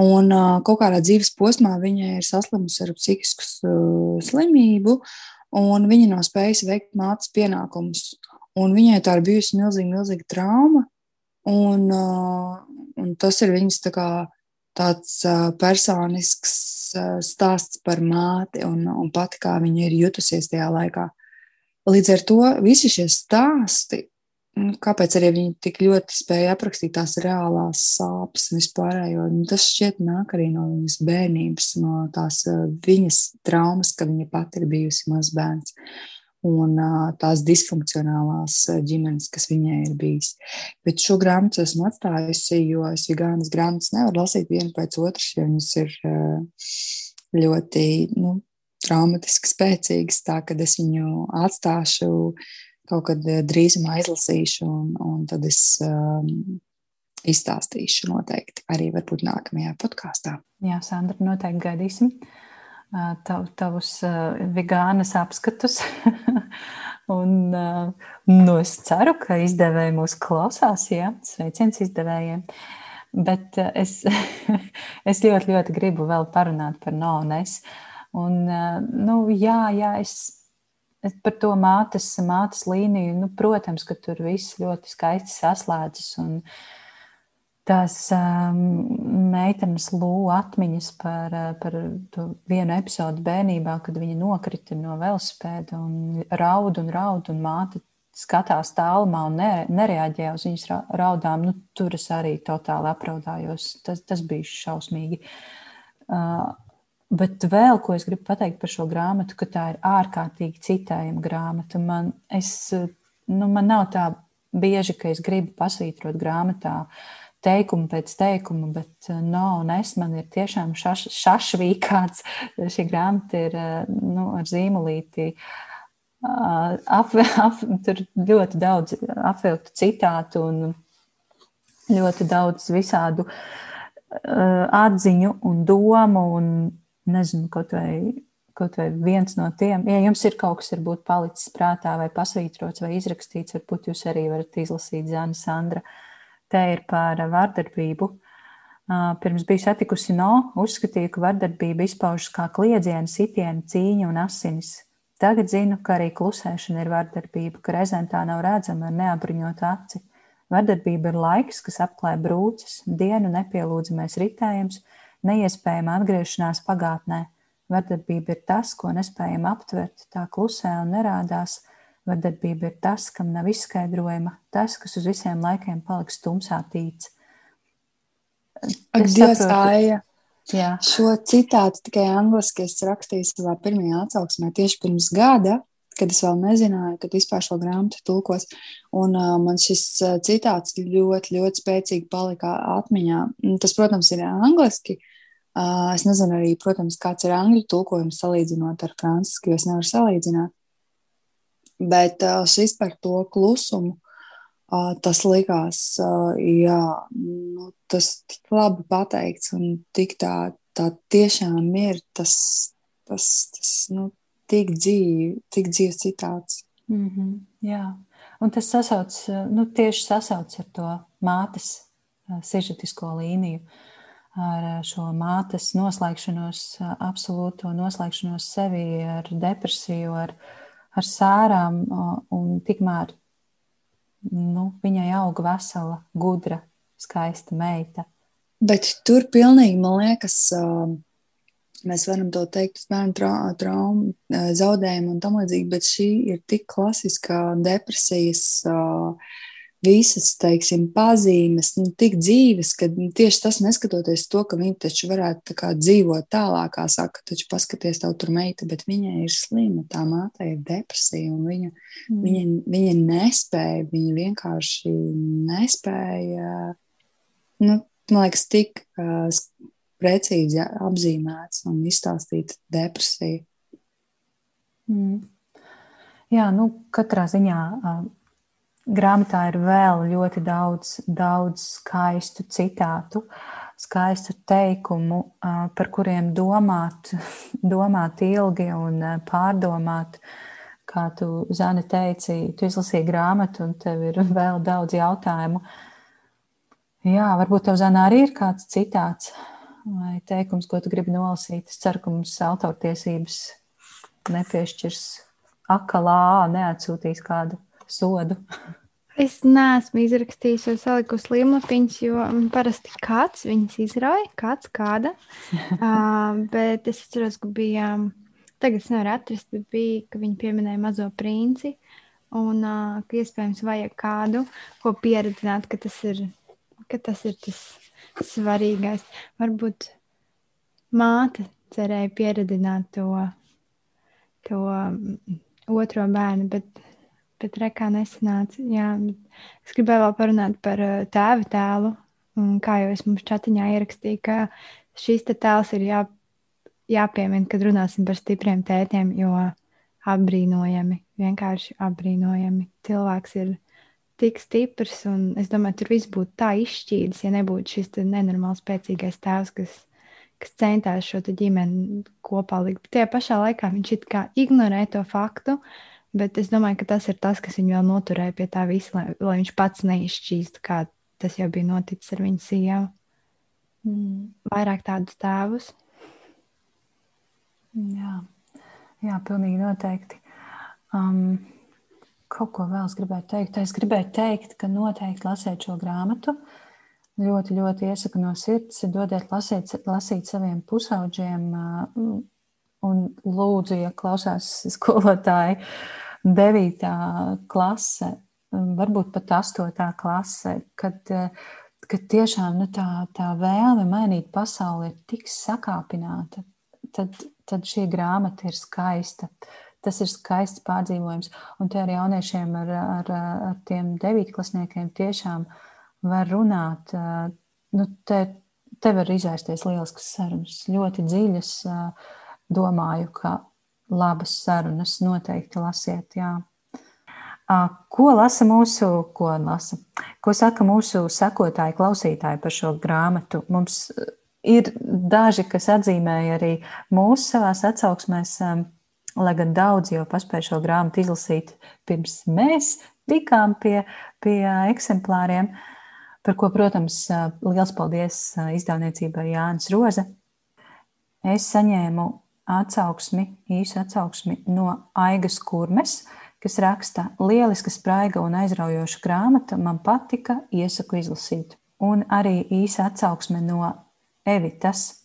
Un uh, kaut kādā dzīves posmā viņa ir saslimusi ar psihisku uh, slimību. Uh, un viņa nav spējusi veikt mātes pienākumus. Un viņai tā ir bijusi milzīga, milzīga trauma. Un, uh, un tas ir viņas tā kā, tāds uh, personisks uh, stāsts par māti un, un pati, kā viņa ir jutusies tajā laikā. Līdz ar to visi šie stāsti Nu, kāpēc arī viņi tik ļoti spēja aprakstīt tās reālās sāpes un vispārējo? Nu, tas šķiet nāk arī no viņas bērnības, no tās eh, viņas traumas, ka viņa pati ir bijusi mazs bērns. Un uh, tās disfunkcionālās eh, ģimenes, kas viņai ir bijis. Bet šo grāmatu esmu atstājusi, jo es vegānas grāmatas nevaru lasīt vienu pēc otras, jo viņas ir ļoti nu, traumatiski spēcīgas. Tā kad es viņu atstāšu uh, kaut kad eh, drīzumā izlasīšu, un, un tad es um, izstāstīšu noteikti arī varbūt nākamajā podkāstā. Jā, Sandra, noteikti gaidīsim tav, tavus uh, vegānas apskatus. un uh, nu, es ceru, ka izdevēji mūs klausās, jā, sveiciens izdevējiem. Bet uh, es, es ļoti, ļoti gribu vēl parunāt par Nones. Un, uh, nu, jā, jā, es Par to mātes, mātes līniju, nu, protams, ka tur viss ļoti skaisti saslēdzas. Un tās um, meitenes lūga atmiņas par, uh, par to vienu episodu bērnībā, kad viņa nokrita no velospēda un raud un raud, un māte skatās tālumā un ne, nereaģē uz viņas raudām. Nu, tur es arī totāli apraudājos. Tas, tas bija šausmīgi. Uh, Bet vēl ko es gribu pateikt par šo grāmatu, ka tā ir ārkārtīgi citējama grāmata. Man, es, nu, man nav tā bieži, ka es gribu pasvītrot grāmatā teikumu pēc teikuma, bet no, un es man ir tiešām šaš, šašvīkāts. Šī grāmata ir nu, ar zīmolīti. Ap, ap, tur ļoti daudz apvilktu citātu un ļoti daudz visādu uh, atziņu un domu. Un, nezinu, kaut vai, kaut vai viens no tiem. Ja jums ir kaut kas, varbūt palicis prātā vai pasvītrots vai izrakstīts, varbūt jūs arī varat izlasīt Zana Sandra. Te ir par vardarbību. Pirms biju satikusi no, uzskatīju, ka vardarbība izpaužas kā kliedziena, sitiena, cīņa un asinis. Tagad zinu, ka arī klusēšana ir vardarbība, ka reizēm tā nav redzama ar neapbruņotu aci. Vardarbība ir laiks, kas apklāj brūces, dienu nepielūdzamais ritējums, neiespējama atgriešanās pagātnē. Vardarbība ir tas, ko nespējam aptvert, tā klusē un nerādās. Vardarbība ir tas, kam nav izskaidrojama, tas, kas uz visiem laikiem paliks tumsā tīts. Ak, Dievs, Aija! Jā. Šo citātu tikai angliski es rakstīju savā pirmajā atsauksmē tieši pirms gada, kad es vēl nezināju, kad vispār šo grāmatu tulkos. Un uh, man šis citāts ļoti, ļoti spēcīgi palika atmiņā. Tas, protams, ir angliski. Uh, es nezinu arī, protams, kāds ir angļu tulkojums salīdzinot ar francusku, jo es nevaru salīdzināt. Bet uh, šis par to klusumu tas likās, jā, nu, tas tik labi pateikts un tik tā, tā tiešām ir tas, tas, tas nu, tik dzīvi, tik dzīves citāts. Mm -hmm, jā, un tas sasauc, nu, tieši sasauc ar to mātes sižetisko līniju, ar šo mātes noslēgšanos, absolūto noslēgšanos sevi, ar depresiju, ar, ar sērām, un tikmēr nu, viņai auga vesela, gudra, skaista meita. Bet tur pilnīgi, man liekas, mēs varam to teikt bērnu traumu, traum, zaudējumu un tam līdzīgi, bet šī ir tik klasiskā depresijas visas, teiksim, pazīmes, nu, tik dzīves, ka nu, tieši tas neskatoties to, ka viņi taču varētu tā kā dzīvot tālāk, saka, taču paskaties, tev tur meita, bet viņai ir slima, tā māte ir depresija, un viņa, mm. viņa, viņa nespēja, viņa vienkārši nespēja, nu, man liekas, tik uh, precīzi apzīmēts un izstāstīt depresiju. Mm. Jā, nu, katrā ziņā uh, grāmatā ir vēl ļoti daudz, daudz skaistu citātu, skaistu teikumu, par kuriem domāt, domāt ilgi un pārdomāt. Kā tu, Zani, teici, tu izlasīji grāmatu, un tev ir vēl daudz jautājumu. Jā, varbūt tev, Zana, arī ir kāds citāts vai teikums, ko tu gribi nolasīt. Es ceru, ka mums autortiesības nepiešķirs akalā, neatsūtīs kādu sodu? Es neesmu izrakstījis vai salikusi līmlapiņas, jo parasti kāds viņas izrauja, kāds kāda. uh, bet es atceros, ka bija, tagad es nevaru atrast, bet bija, ka viņi pieminēja mazo princi. Un uh, ka iespējams vajag kādu, ko pieredzināt, ka tas ir, ka tas, ir tas svarīgais. Varbūt māte cerēja pieredzināt to, to otro bērnu, bet bet rekā nesanāca. Jā, es gribēju vēl parunāt par uh, tēva tēlu. Un kā jau es mums čatiņā ierakstīju, ka šis tēls ir jā, jāpiemina, kad runāsim par stipriem tētiem, jo apbrīnojami, vienkārši apbrīnojami. Cilvēks ir tik stiprs, un es domāju, tur viss būtu tā izšķīdis, ja nebūtu šis nenormāls spēcīgais tēvs, kas, kas centās šo ģimeni kopā likt. Tajā pašā laikā viņš it kā ignorē to faktu, uh, Bet es domāju, ka tas ir tas, kas viņu vēl noturēja pie tā visa, lai, lai viņš pats neizšķīst, kā tas jau bija noticis ar viņu sievu. Mm. Vairāk tādus tēvus. Jā, jā pilnīgi noteikti. Um, kaut ko vēl es gribēju teikt. Es gribēju teikt, ka noteikti lasiet šo grāmatu. Ļoti, ļoti iesaku no sirds. Dodiet lasīt, lasīt saviem pusauģiem. Uh, un lūdzu, ja klausās skolotāji, uh, 9. klase, varbūt pat 8. klase, kad, kad tiešām nu, tā, tā vēlme mainīt pasauli ir tik sakāpināta, tad, tad šī grāmata ir skaista. Tas ir skaists pārdzīvojums. Un te ar jauniešiem, ar, ar, ar tiem devītklasniekiem tiešām var runāt. Nu, te, te var izvērsties lieliskas sarunas, ļoti dziļas. Domāju, ka labas sarunas. Noteikti lasiet, jā. Ko lasa mūsu, ko lasa? Ko saka mūsu sekotāji, klausītāji par šo grāmatu? Mums ir daži, kas atzīmēja arī mūsu savās atsauksmēs, lai gan daudz jau paspēja šo grāmatu izlasīt pirms mēs tikām pie, pie eksemplāriem, par ko, protams, liels paldies izdevniecībai Jānis Roze. Es saņēmu atsauksmi, īsu atsauksmi no Aigas Kurmes, kas raksta: Lieliska, spraiga un aizraujoša grāmata, man patika, iesaku izlasīt. Un arī īsa atsauksme no Evitas.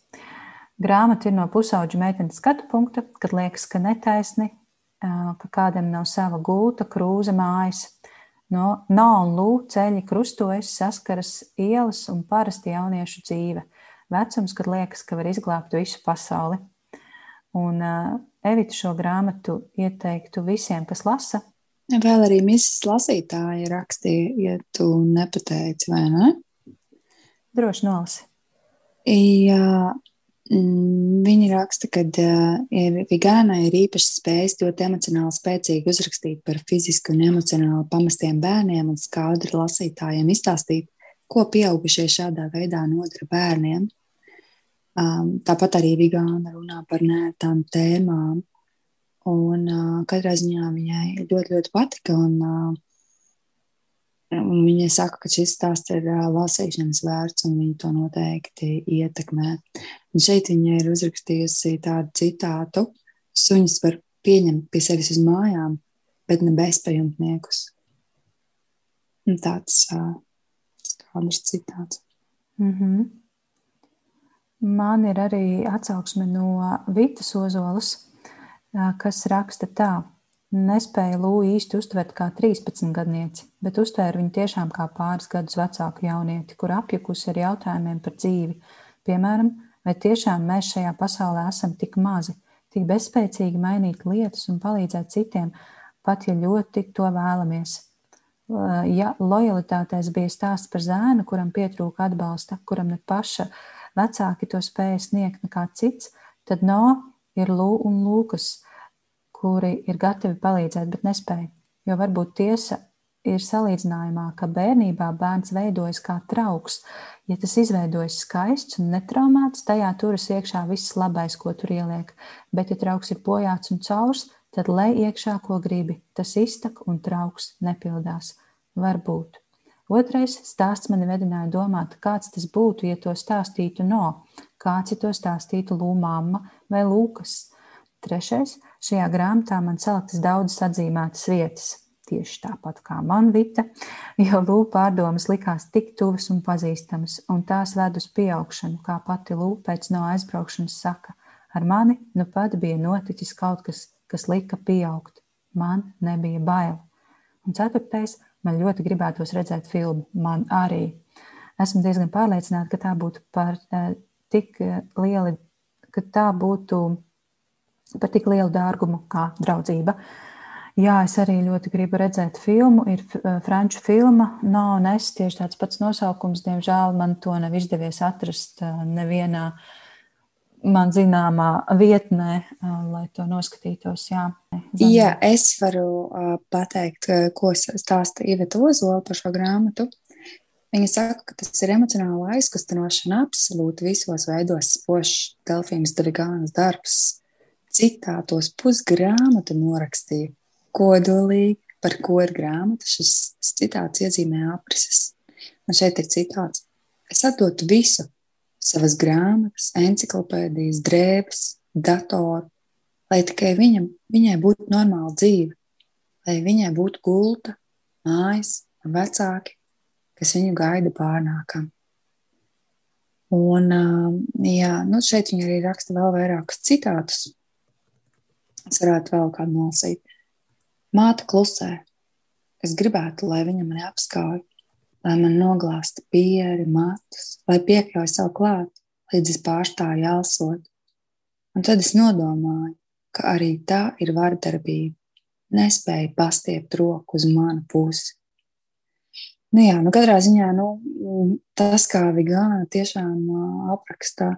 Grāmata ir no pusauģa meitenes skatu punkta, kad liekas, ka netaisni, ka kādam nav sava gulta, krūze, mājas. No Nā un Lū ceļi krustojas, saskaras ielas un parasti jauniešu dzīve. vecums, kad liekas, ka var izglābt visu pasauli. Un uh, Evita šo grāmatu ieteiktu visiem, kas lasa. Vēl arī misijas lasītāji rakstīja, ja tu nepateici, vai ne? Droši nolasi. Jā, mm, viņi raksta, ka uh, Vigānai ir īpašas spējas ļoti emocionāli spēcīgi uzrakstīt par fiziski un emocionāli pamestiem bērniem un skaudri lasītājiem izstāstīt, ko pieaugušie šādā veidā nodara bērniem. Um, tāpat arī Vigāna runā par nērtām tēmām. Un uh, katrā ziņā viņai ļoti, ļoti patika. Un, uh, un viņa saka, ka šis stāsts ir uh, lasīšanas vērts un viņa to noteikti ietekmē. Un šeit viņa ir uzrakstījusi tādu citātu: Suņus var pieņemt pie sevis uz mājām, bet ne bezpajumtniekus. Un tāds uh, skādrs citāts. Mm -hmm. Man ir arī atsauksme no Vitas Ozolas, kas raksta tā. Nespēja Lūija īsti uztvert kā 13 gadnieci, bet uztvēra viņu tiešām kā pāris gadus vecāku jaunieti, kur apjukusi ar jautājumiem par dzīvi. Piemēram, vai tiešām mēs šajā pasaulē esam tik mazi, tik bezspēcīgi mainīt lietas un palīdzēt citiem, pat ja ļoti to vēlamies ja lojalitātēs bija stāsts par zēnu, kuram pietrūka atbalsta, kuram ne paša vecāki to spēja sniegt nekā cits, tad no ir Lū un Lūkas, kuri ir gatavi palīdzēt, bet nespēja. Jo varbūt tiesa ir salīdzinājumā, ka bērnībā bērns veidojas kā trauks. Ja tas izveidojas skaists un netraumēts, tajā turas iekšā viss labais, ko tur ieliek. Bet, ja trauks ir bojāts un caurs, tad lej iekšā, ko gribi. Tas iztak un trauks nepildās. Varbūt. Otrais stāsts mani vedināja domāt, kāds tas būtu, ja to stāstītu no, kāds ja to stāstītu Lūmāma vai Lūkas. Trešais šajā grāmatā man celtas daudzas atzīmētas vietas, tieši tāpat kā man Vita, jo lūpa pārdomas likās tik tuvas un pazīstamas, un tās ved uz pieaugšanu, kā pati lūpa pēc no aizbraukšanas saka. Ar mani nu pat bija noticis kaut kas, kas lika pieaugt. Man nebija bail. Un ceturtais, man ļoti gribētos redzēt filmu. Man arī. Esmu diezgan pārliecināta, ka tā būtu par uh, tik eh, lieli, ka tā būtu par tik lielu dārgumu kā draudzība. Jā, es arī ļoti gribu redzēt filmu. Ir uh, franču filma, no un es tieši tāds pats nosaukums. Diemžēl man to nav izdevies atrast nevienā uh, man zināmā vietnē, lai to noskatītos. Jā, Zan... jā es varu pateikt, ko stāsta Iveta Ozola par šo grāmatu. Viņa saka, ka tas ir emocionāli aizkustinošana absolūti visos veidos spožs Delfīnas Davigānas darbs. Citātos pusgrāmatu norakstīja kodolīgi, par ko ir grāmata. Šis citāts iezīmē aprises. Un šeit ir citāts. Es atdotu visu, savas grāmatas, encyklopēdijas, drēbes, datoru, lai tikai viņam, viņai būtu normāla dzīve, lai viņai būtu gulta, mājas un vecāki, kas viņu gaida pārnākam. Un, jā, nu šeit viņa arī raksta vēl vairākus citātus. Es varētu vēl kādu nolasīt. Māte klusē. Es gribētu, lai viņa mani apskauj, lai man noglāsta pieri, matus, lai piekļauj savu klāt, līdz es pārstāju jāsot. Un tad es nodomāju, ka arī tā ir vardarbība. Nespēja pastiept roku uz manu pusi. Nu jā, nu katrā ziņā nu, tas, kā Vigāna tiešām apraksta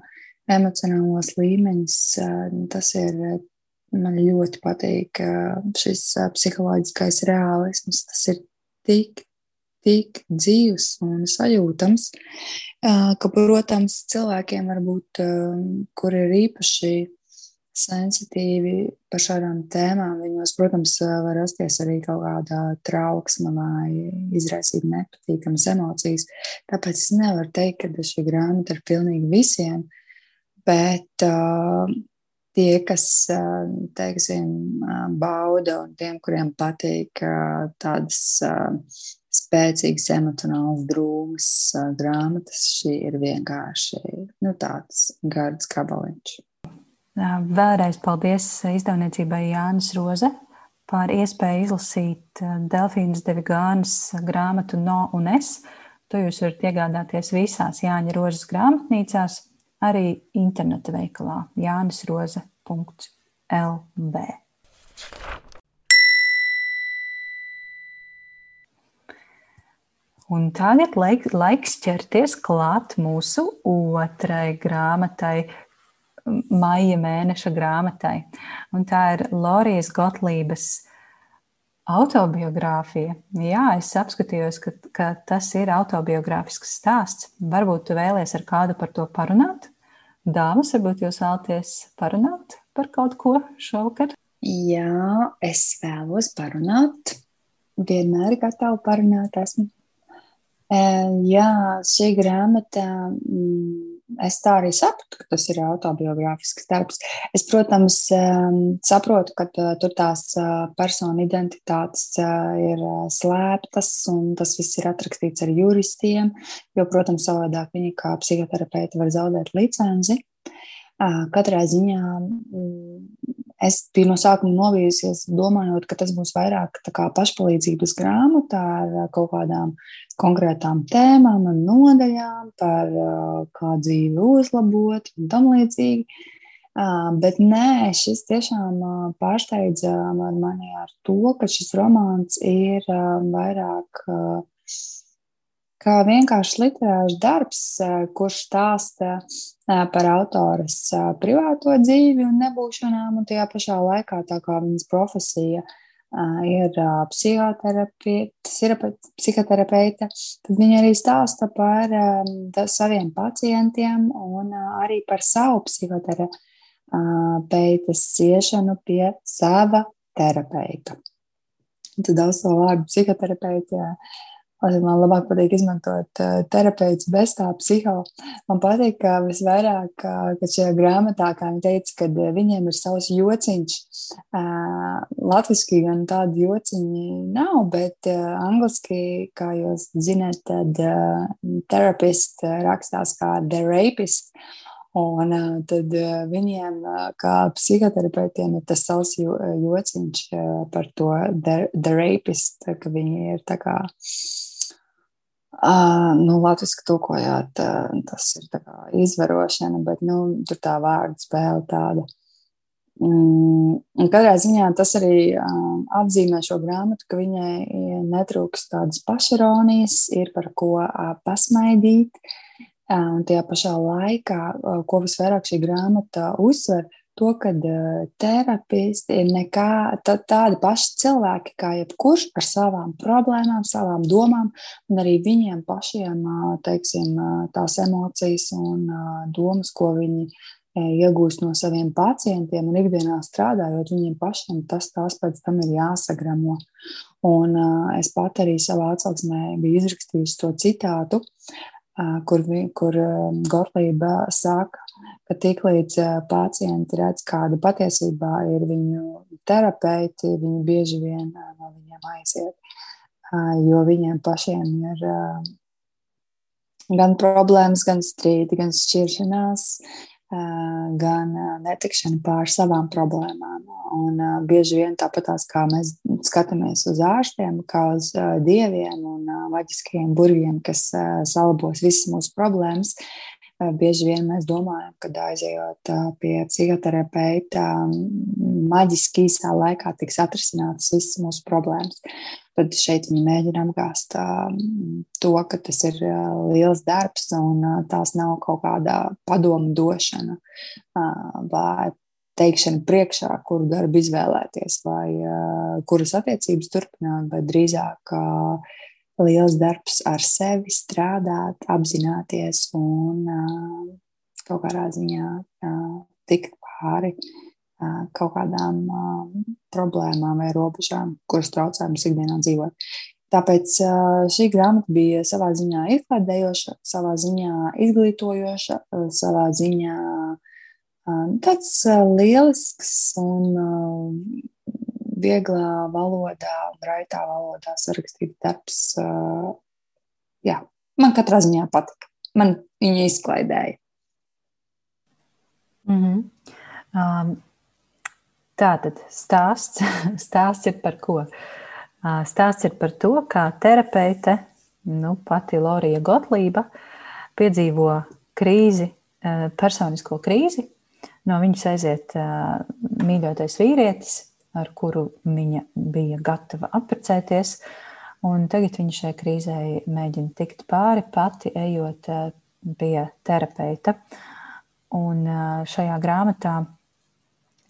emocionālos līmeņus, tas ir, man ļoti patīk šis psiholoģiskais realisms. Tas ir tik tik dzīves un sajūtams, ka, protams, cilvēkiem varbūt, kur ir īpaši sensitīvi par šādām tēmām, viņos, protams, var rasties arī kaut kāda trauksme vai izraisīt nepatīkamas emocijas. Tāpēc es nevaru teikt, ka šī grāmata ir pilnīgi visiem, bet uh, tie, kas, teiksim, bauda un tiem, kuriem patīk tādas spēcīgas, emocionālas, drūmas grāmatas. Šī ir vienkārši nu, tāds gards gabaliņš. Vēlreiz paldies izdevniecībai Jānis Roze par iespēju izlasīt Delfīnas Devigānas grāmatu No un Es. To jūs varat iegādāties visās Jāņa Rozes grāmatnīcās. arī interneta veikalā jānisroze.lv. Un tagad laik, laiks ķerties klāt mūsu otrai grāmatai, maija mēneša grāmatai. Un tā ir Lorijas Gotlības autobiogrāfija. Jā, es apskatījos, ka, ka tas ir autobiogrāfisks stāsts. Varbūt tu vēlies ar kādu par to parunāt? Dāmas, varbūt jūs vēlaties parunāt par kaut ko šovakar? Jā, es vēlos parunāt. Vienmēr gatavu parunāt esmu. Jā, šī grāmata, mm, es tā arī sapratu, ka tas ir autobiogrāfisks darbs. Es, protams, saprotu, ka tur tās personu identitātes ir slēptas, un tas viss ir atrakstīts ar juristiem, jo, protams, savādāk viņi kā psihoterapeiti var zaudēt licenci. Katrā ziņā mm, es biju no sākuma novijusies, domājot, ka tas būs vairāk pašpalīdzības grāmata ar kaut kādām konkrētām tēmām un nodaļām, par kā dzīvi uzlabot un tam līdzīgi. Bet nē, šis tiešām pārsteidza mani ar to, ka šis romāns ir vairāk kā vienkārši literārs darbs, kurš stāsta par autoras privāto dzīvi un nebūšanām, un tajā pašā laikā tā kā viņas profesija ir psihoterapeite, tad viņa arī stāsta par saviem pacientiem un arī par savu psihoterapeitas ciešanu pie sava terapeita. Tad daudz to vārdu psihoterapeita Man labāk patīk izmantot uh, terapeitus bez tā psiho. Man patīk, ka visvairāk, kad šajā grāmatā, kā viņi teica, kad viņiem ir savs jociņš. Latviski gan tādu jociņu nav, bet angliski, kā jūs zināt, tad terapist rakstās kā the rapist. Un tad viņiem, kā psihoterapeitiem, ir tas savs jo, jociņš par to the, the rapist, ka viņi ir tā kā uh, nu, Latvijas tulkojot, uh, tas ir izvarošana, bet nu, tur tā vārdu spēle tāda. Mm, un katrā ziņā tas arī uh, apzīmē šo grāmatu, ka viņai netrūks tādas pašaronijas, ir par ko uh, pasmaidīt. Uh, un tajā pašā laikā, uh, ko visvairāk šī grāmata uzsver, uh, to, ka uh, terapisti ir nekā, tā, tādi paši cilvēki kā jebkurš ar savām problēmām, savām domām, un arī viņiem pašiem uh, teiksim, uh, tās emocijas un domas, ko viņi iegūst no saviem pacientiem un ikdienā strādājot, viņiem pašiem tas tās pēc tam ir jāsagramo. Un uh, es pat arī savā atsauksmē biju izrakstījusi to citātu, kur, kur Gorlība saka, ka tiklīdz pacienti redz, kāda patiesībā ir viņu terapeiti, viņi bieži vien no viņiem aiziet, jo viņiem pašiem ir gan problēmas, gan strīdi, gan šķiršanās, gan netikšana pār savām problēmām. Un bieži vien tāpatās kā mēs skatāmies uz ārstiem, kā uz dieviem un maģiskajiem burviem, kas salabos visas mūsu problēmas, Bieži vien mēs domājam, ka aizejot pie psihoterapeita, maģiski īsā laikā tiks atrisinātas visas mūsu problēmas. Tad šeit viņi mēģina apgāzt to, ka tas ir liels darbs un tās nav kaut kāda padomu došana vai teikšana priekšā, kuru darbu izvēlēties, vai kuras attiecības turpināt, vai drīzāk liels darbs ar sevi, strādāt, apzināties un kaut kādā ziņā tikt pāri kaut kādām problēmām vai robežām, kuras traucē mums ikdienā dzīvot. Tāpēc šī grāmata bija savā ziņā izklaidējoša, savā ziņā izglītojoša, savā ziņā tāds lielisks un vieglā valodā un raitā valodā sarakstīts darbs. Jā, man katrā ziņā patika. Man viņa izklaidēja. Mm -hmm. um, tā tad stāsts, stāsts ir par ko? Stāsts ir par to, kā terapeite, nu, pati Lorija Gotlība, piedzīvo krīzi personisko krīzi. No viņas aiziet mīļotais vīrietis, ar kuru viņa bija gatava apprecēties. Un tagad viņa šai krīzē mēģina tikt pāri pati, ejot pie terapeita. Un šajā grāmatā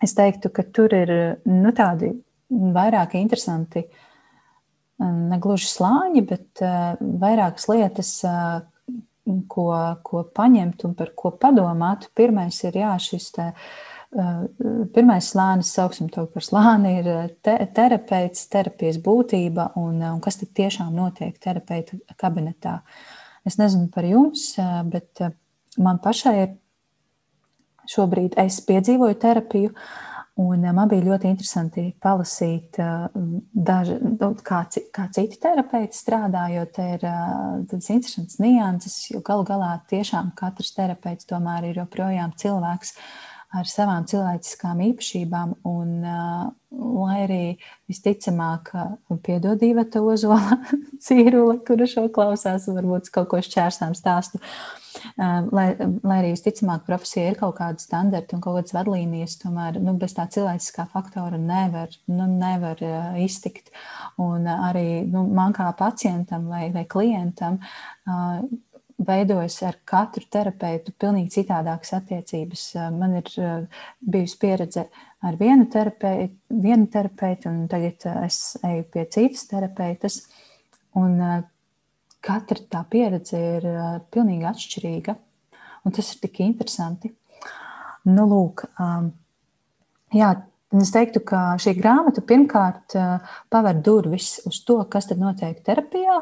es teiktu, ka tur ir nu, tādi vairāk interesanti, ne gluži slāņi, bet vairākas lietas, ko, ko paņemt un par ko padomāt. Pirmais ir jā, šis te, pirmais slānis, sauksim to par slāni, ir te, terapeits, terapijas būtība un, un kas tad tiešām notiek terapeita kabinetā. Es nezinu par jums, bet man pašai ir šobrīd es piedzīvoju terapiju. Un man bija ļoti interesanti palasīt, daži, nu, kā, kā citi terapeiti strādā, jo te ir tādas interesantas nianses, jo galu galā tiešām katrs terapeits tomēr ir joprojām cilvēks ar savām cilvēciskām īpašībām. Un, lai arī visticamāk, piedod Dīvata Ozola cīrula, kura šo klausās, varbūt kaut ko šķērsām stāstu. Uh, lai, lai arī visticamāk profesija ir kaut kāda standarta un kaut kādas vadlīnijas, tomēr nu, bez tā cilvēciskā faktora nevar, nu, nevar iztikt. Un arī nu, man kā pacientam vai, vai klientam veidojas ar katru terapeitu pilnīgi citādākas attiecības. Man ir bijusi pieredze ar vienu terapeitu, vienu terapeitu un tagad es eju pie citas terapeitas. Un katra tā pieredze ir uh, pilnīgi atšķirīga. Un tas ir tik interesanti. Nu, lūk, um, jā, es teiktu, ka šī grāmata pirmkārt uh, paver durvis uz to, kas tad notiek terapijā.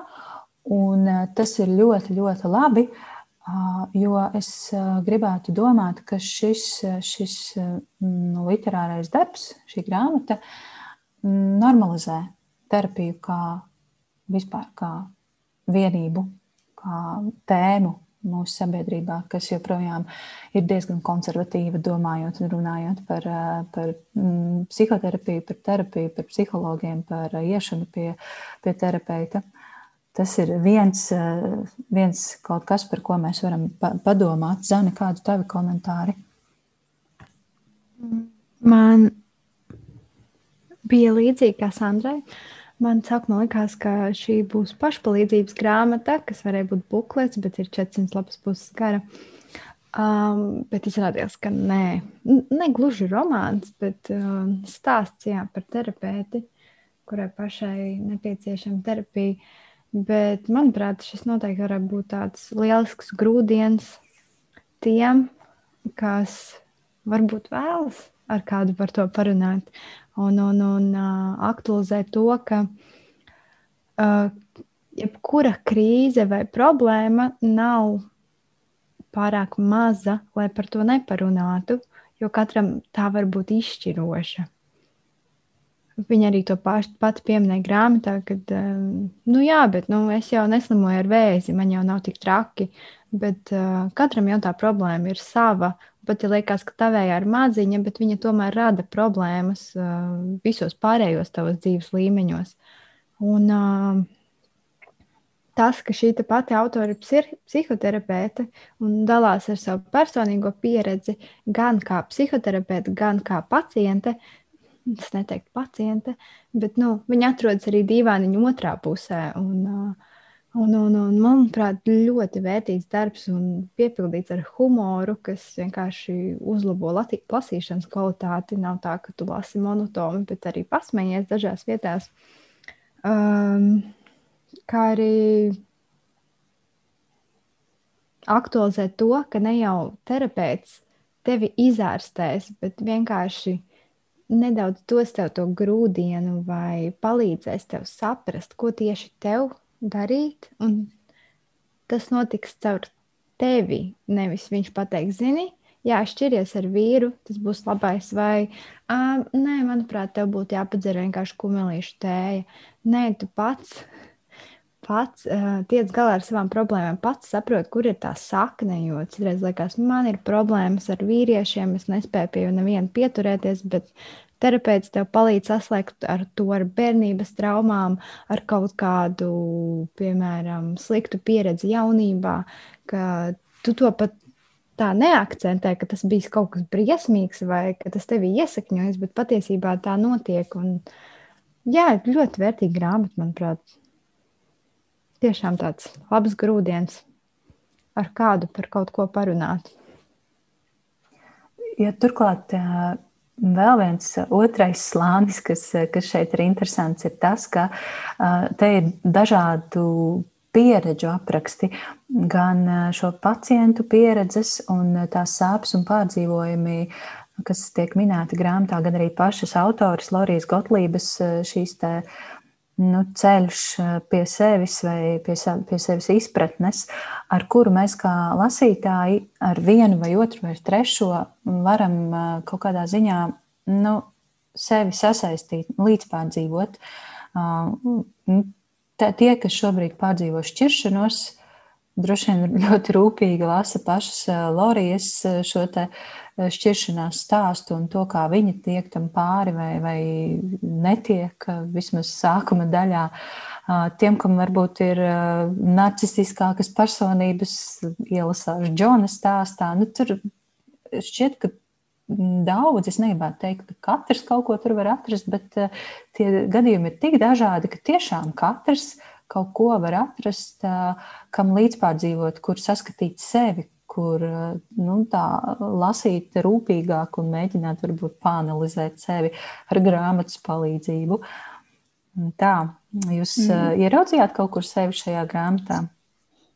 Un uh, tas ir ļoti, ļoti labi, uh, jo es uh, gribētu domāt, ka šis, šis nu, literārais darbs, šī grāmata, normalizē terapiju kā vispār kā vienību, kā tēmu mūsu sabiedrībā, kas joprojām ir diezgan konservatīva, domājot un runājot par, par psihoterapiju, par terapiju, par psihologiem, par iešanu pie, pie terapeita. Tas ir viens, viens kaut kas, par ko mēs varam padomāt. Zani, kādu tavi komentāri? Man bija līdzīgi kā Sandrai. Man sākumā likās, ka šī būs pašpalīdzības grāmata, kas varēja būt buklets, bet ir 400 lapas puses gara. Um, bet izrādījās, ka nē, ne gluži romāns, bet uh, stāsts jā, par terapeiti, kurai pašai nepieciešama terapija. Bet, manuprāt, šis noteikti varētu būt tāds lielisks grūdienis tiem, kas varbūt vēlas ar kādu par to parunāt un, un, un uh, aktualizēt to, ka uh, jebkura krīze vai problēma nav pārāk maza, lai par to neparunātu, jo katram tā var būt izšķiroša. Viņa arī to pašu pati pieminēja grāmatā, kad, um, nu jā, bet nu, es jau neslimoju ar vēzi, man jau nav tik traki, bet uh, katram jau tā problēma ir sava, Pat ja liekas, ka tavējā ir maziņa, bet viņa tomēr rada problēmas uh, visos pārējos tavas dzīves līmeņos. Un, uh, tas, ka šī pati autora ir psihoterapeite un dalās ar savu personīgo pieredzi, gan kā psihoterapeite, gan kā paciente, es neteiktu paciente, bet nu, viņa atrodas arī dīvainiņa otrā pusē. Un, Un, un, un, manuprāt, ļoti vērtīgs darbs un piepildīts ar humoru, kas vienkārši uzlabo lasīšanas kvalitāti. Nav tā, ka tu lasi monotoni, bet arī pasmējies dažās vietās. Um, kā arī aktualizēt to, ka ne jau terapeits tevi izārstēs, bet vienkārši nedaudz dos tev to grūdienu vai palīdzēs tev saprast, ko tieši tev darīt, tas notiks caur tevi. Nevis viņš pateiks, zini, jā, šķiries ar vīru, tas būs labais, vai nē, manuprāt, tev būtu jāpadzer vienkārši kumelīšu tēja. Nē, tu pats. Pats uh, tiec galā ar savām problēmām, pats saprot, kur ir tā sakne. Jo citreiz liekas, man ir problēmas ar vīriešiem, es nespēju pie neviena pieturēties, bet terapeits tev palīdz saslēgt ar to ar bērnības traumām, ar kaut kādu, piemēram, sliktu pieredzi jaunībā, ka tu to pat tā neakcentē, ka tas bija kaut kas briesmīgs vai ka tas tevi iesakņojas, bet patiesībā tā notiek. Un, jā, ļoti vērtīga grāmata, manuprāt. Tiešām tāds labs grūdienis ar kādu par kaut ko parunāt. Ja turklāt vēl viens otrais slānis, kas, kas šeit ir interesants, ir tas, ka te ir dažādu pieredžu apraksti, gan šo pacientu pieredzes un tās sāpes un pārdzīvojumi, kas tiek minēti grāmatā, gan arī pašas autoras Lorijas Gotlības šīs te nu, ceļš pie sevis vai pie, pie sevis izpratnes, ar kuru mēs kā lasītāji ar vienu vai otru vai trešo varam kaut kādā ziņā nu, sevi sasaistīt, līdzpārdzīvot. Tie, kas šobrīd pārdzīvo šķiršanos, droši vien ļoti rūpīgi lasa pašas Lorijas šo te šķiršanās stāstu un to, kā viņa tiek tam pāri vai, vai netiek, vismaz sākuma daļā. Tiem, kam varbūt ir narcistiskākas personības, ielasās Džona stāstā, nu, tur šķiet, ka daudz, es negribētu teikt, ka katrs kaut ko tur var atrast, bet tie gadījumi ir tik dažādi, ka tiešām katrs kaut ko var atrast, kam līdzpārdzīvot, kur saskatīt sevi, kur nu, tā lasīt rūpīgāk un mēģināt varbūt pāanalizēt sevi ar grāmatas palīdzību. Tā, jūs mm. ieraudzījāt kaut kur sevi šajā grāmatā?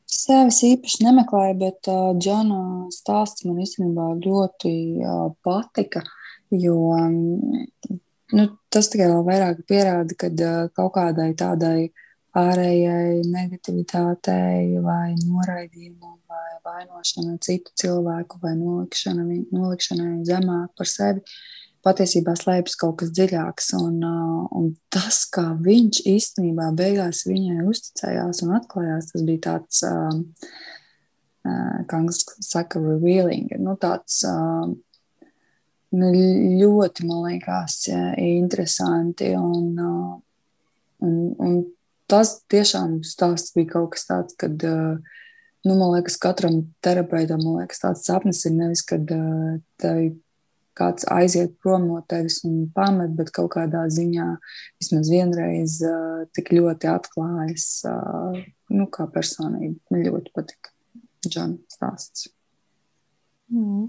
Sevis īpaši nemeklēju, bet uh, Džona stāsts man īstenībā ļoti uh, patika, jo um, nu, tas tikai vēl vairāk pierāda, ka uh, kaut kādai tādai ārējai negativitātei vai noraidījumam vainošana citu cilvēku vai nolikšana, nolikšanai zemāk par sevi, patiesībā slēpjas kaut kas dziļāks. Un, un tas, kā viņš īstenībā beigās viņai uzticējās un atklājās, tas bija tāds, kā angliski saka, revealing. Nu, tāds, nu, ļoti, man liekas, interesanti. Un, un, un tas tiešām stāsts bija kaut kas tāds, kad nu, man liekas, katram terapeitam liekas, tāds sapnis ir nevis, kad uh, tev kāds aiziet prom no tevis un pamet, bet kaut kādā ziņā vismaz vienreiz tik ļoti atklājas nu, kā personība. Man ļoti patika Džona stāsts. Mm.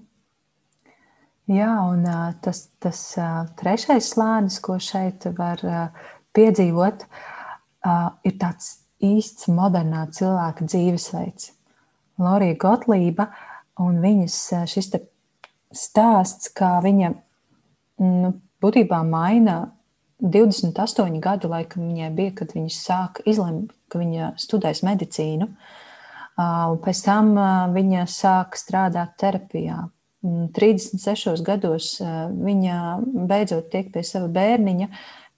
Jā, un tas, tas trešais slānis, ko šeit var piedzīvot, uh, ir tāds īsts modernā cilvēka dzīvesveids. Lorija Gotlība un viņas šis stāsts, kā viņa nu, būtībā maina 28 gadu laikam viņai bija, kad viņa sāka izlemt, ka viņa studēs medicīnu. Pēc tam viņa sāka strādāt terapijā. 36 gados viņa beidzot tiek pie sava bērniņa,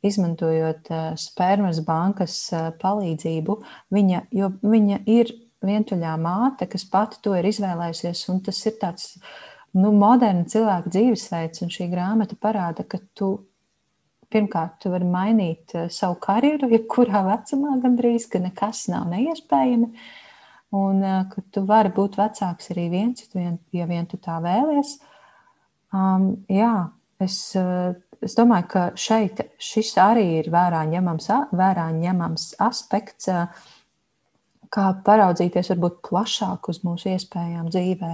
izmantojot spermas bankas palīdzību. Viņa, jo viņa ir vientuļā māte, kas pati to ir izvēlējusies. Un tas ir tāds nu, moderns cilvēka dzīvesveids, un šī grāmata parāda, ka tu pirmkārt tu vari mainīt eh, savu karjeru, jebkurā vecumā gandrīz, ka nekas nav neiespējami. Un eh, ka tu vari būt vecāks arī viens, ja vien tu tā vēlies. Um, jā, es, eh, es domāju, ka šeit šis arī ir vērā ņemams, vērā ņemams aspekts. Kā paraudzīties varbūt plašāk uz mūsu iespējām dzīvē,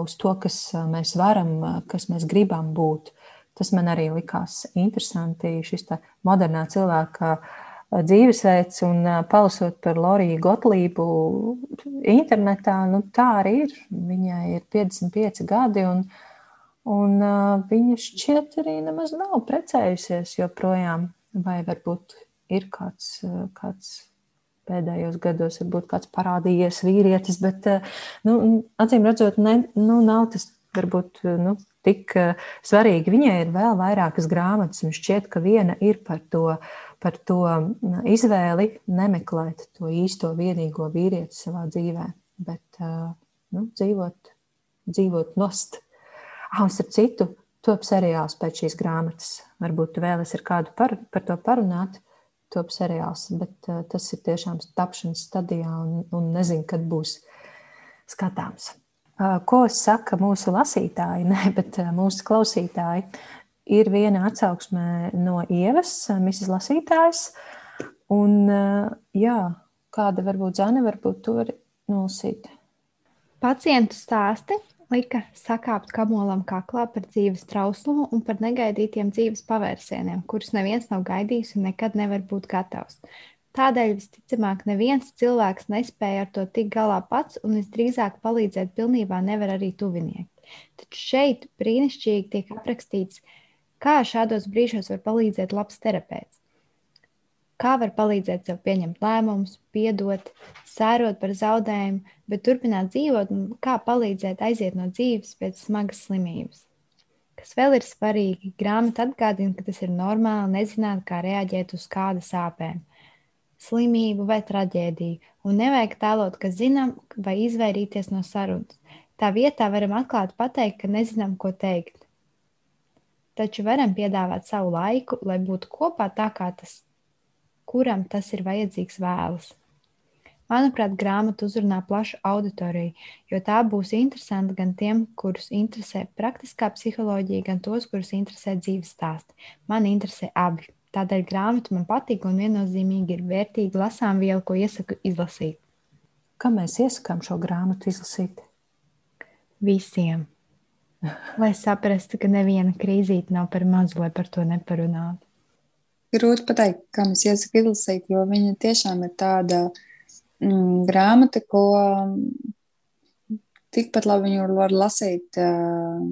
uz to, kas mēs varam, kas mēs gribam būt. Tas man arī likās interesanti, šis modernā cilvēka dzīvesveids, un palasot par Loriju Gotlību internetā, nu, tā arī ir. Viņai ir 55 gadi, un, un viņa šķiet arī nemaz nav precējusies joprojām, vai varbūt ir kāds, kāds pēdējos gados varbūt kāds parādījies vīrietis, bet nu, acīm redzot, ne, nu, nav tas varbūt nu, tik svarīgi. Viņai ir vēl vairākas grāmatas, un šķiet, ka viena ir par to, par to izvēli nemeklēt to īsto vienīgo vīrieti savā dzīvē, bet nu, dzīvot, dzīvot nost. Ah, un starp citu, top seriāls pēc šīs grāmatas. Varbūt tu vēlies ar kādu par, par to parunāt top seriāls, bet uh, tas ir tiešām tapšanas stadijā un, un nezinu, kad būs skatāms. Ko saka mūsu lasītāji, ne, bet mūsu klausītāji? Ir viena atsauksme no Ievas, misijas lasītājas. Un, jā, kāda varbūt Zana, varbūt tu vari nolasīt? Pacientu stāsti lika sakāpt kamolam kaklā par dzīves trauslumu un par negaidītiem dzīves pavērsieniem, kurus neviens nav gaidījis un nekad nevar būt gatavs. Tādēļ visticamāk neviens cilvēks nespēja ar to tikt galā pats, un visdrīzāk palīdzēt pilnībā nevar arī tuvinieki. Taču šeit brīnišķīgi tiek aprakstīts, kā šādos brīžos var palīdzēt labs terapeits. Kā var palīdzēt sev pieņemt lēmumus, piedot, sērot par zaudējumu, bet turpināt dzīvot, un kā palīdzēt aiziet no dzīves pēc smagas slimības. Kas vēl ir svarīgi, grāmata atgādina, ka tas ir normāli nezināt, kā reaģēt uz kāda sāpēm slimību vai traģēdiju, un nevajag tēlot, ka zinām, vai izvairīties no sarunas. Tā vietā varam atklāti pateikt, ka nezinām, ko teikt. Taču varam piedāvāt savu laiku, lai būtu kopā tā, kā tas, kuram tas ir vajadzīgs vēlas. Manuprāt, grāmata uzrunā plašu auditoriju, jo tā būs interesanta gan tiem, kurus interesē praktiskā psiholoģija, gan tos, kurus interesē dzīves stāsti. Man interesē abi. Tādēļ grāmata man patīk un viennozīmīgi ir vērtīga lasām viela, ko iesaku izlasīt. Kā mēs iesakām šo grāmatu izlasīt? Visiem. Lai saprastu, ka neviena krīzīte nav par mazu, lai par to neparunātu. Grūti pateikt, kā mēs iesakām izlasīt, jo viņa tiešām ir tāda mm, grāmata, ko tikpat labi viņu var lasīt. Uh,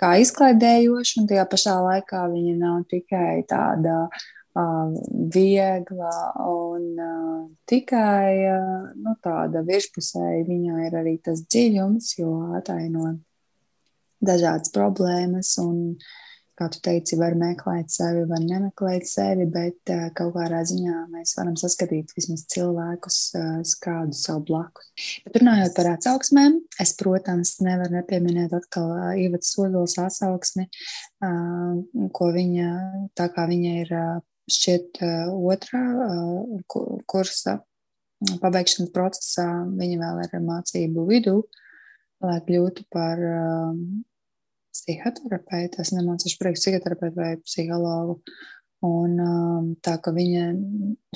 kā izklaidējoša, un tajā pašā laikā viņa nav tikai tāda uh, viegla un uh, tikai nu, tāda virspusēja. Viņā ir arī tas dziļums, jo ataino dažādas problēmas un kā tu teici, var meklēt sevi, var nemeklēt sevi, bet kaut kādā ziņā mēs varam saskatīt vismaz cilvēkus, kādu savu blakus. Bet runājot par atsauksmēm, es, protams, nevaru nepieminēt atkal Ivats Sodols atsauksmi, ko viņa, tā kā viņa ir šķiet otrā kursa pabeigšanas procesā, viņa vēl ir mācību vidū, lai kļūtu par uh, psihoterapeita. Es nemācīšu priekš psihoterapeitu vai psihologu. Un, um, tā ka viņa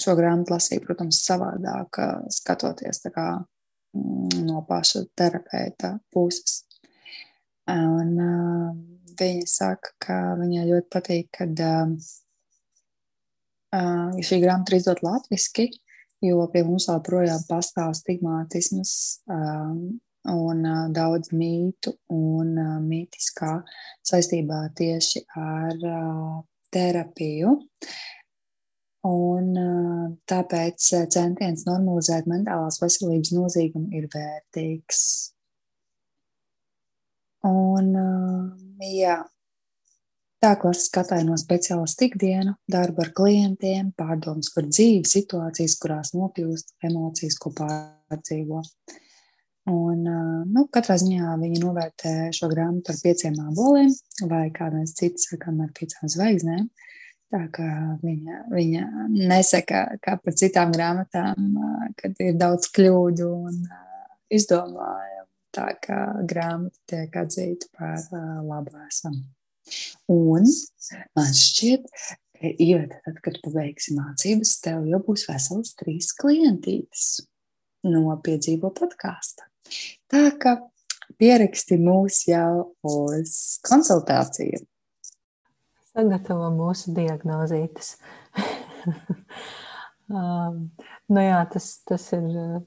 šo grāmatu lasīja, protams, savādāk, skatoties kā, mm, no paša terapeita puses. Un, uh, viņa saka, ka viņai ļoti patīk, kad uh, uh, šī grāmata ir izdota latviešu, jo pie mums joprojām pastāv stigmatisms. Uh, un uh, daudz mītu un uh, mītiskā saistībā tieši ar uh, terapiju. Un, uh, tāpēc centiens normalizēt mentālās veselības nozīgumu ir vērtīgs. Un, uh, jā, tā klasiski ataino speciālistu ikdienu, darbu ar klientiem, pārdomas par dzīvi, situācijas, kurās nokļūst, emocijas, ko pārdzīvo. Uh, Un, nu, katrā ziņā viņi novērtē šo grāmatu ar pieciem aboliem, vai kā mēs citi sakām, ar piecām zvaigznēm. Tā kā viņa, viņa nesaka, kā par citām grāmatām, kad ir daudz kļūdu un izdomājumu. Tā kā grāmata tiek atzīta par labu esam. Un man šķiet, ka, Ivet, tad, kad pabeigsi mācības, tev jau būs vesels trīs klientītes no piedzīvo podkāsta. Tā kā pieraksti mūs jau uz konsultāciju. Sagatavo mūsu diagnozītes. um, nu jā, tas, tas ir uh,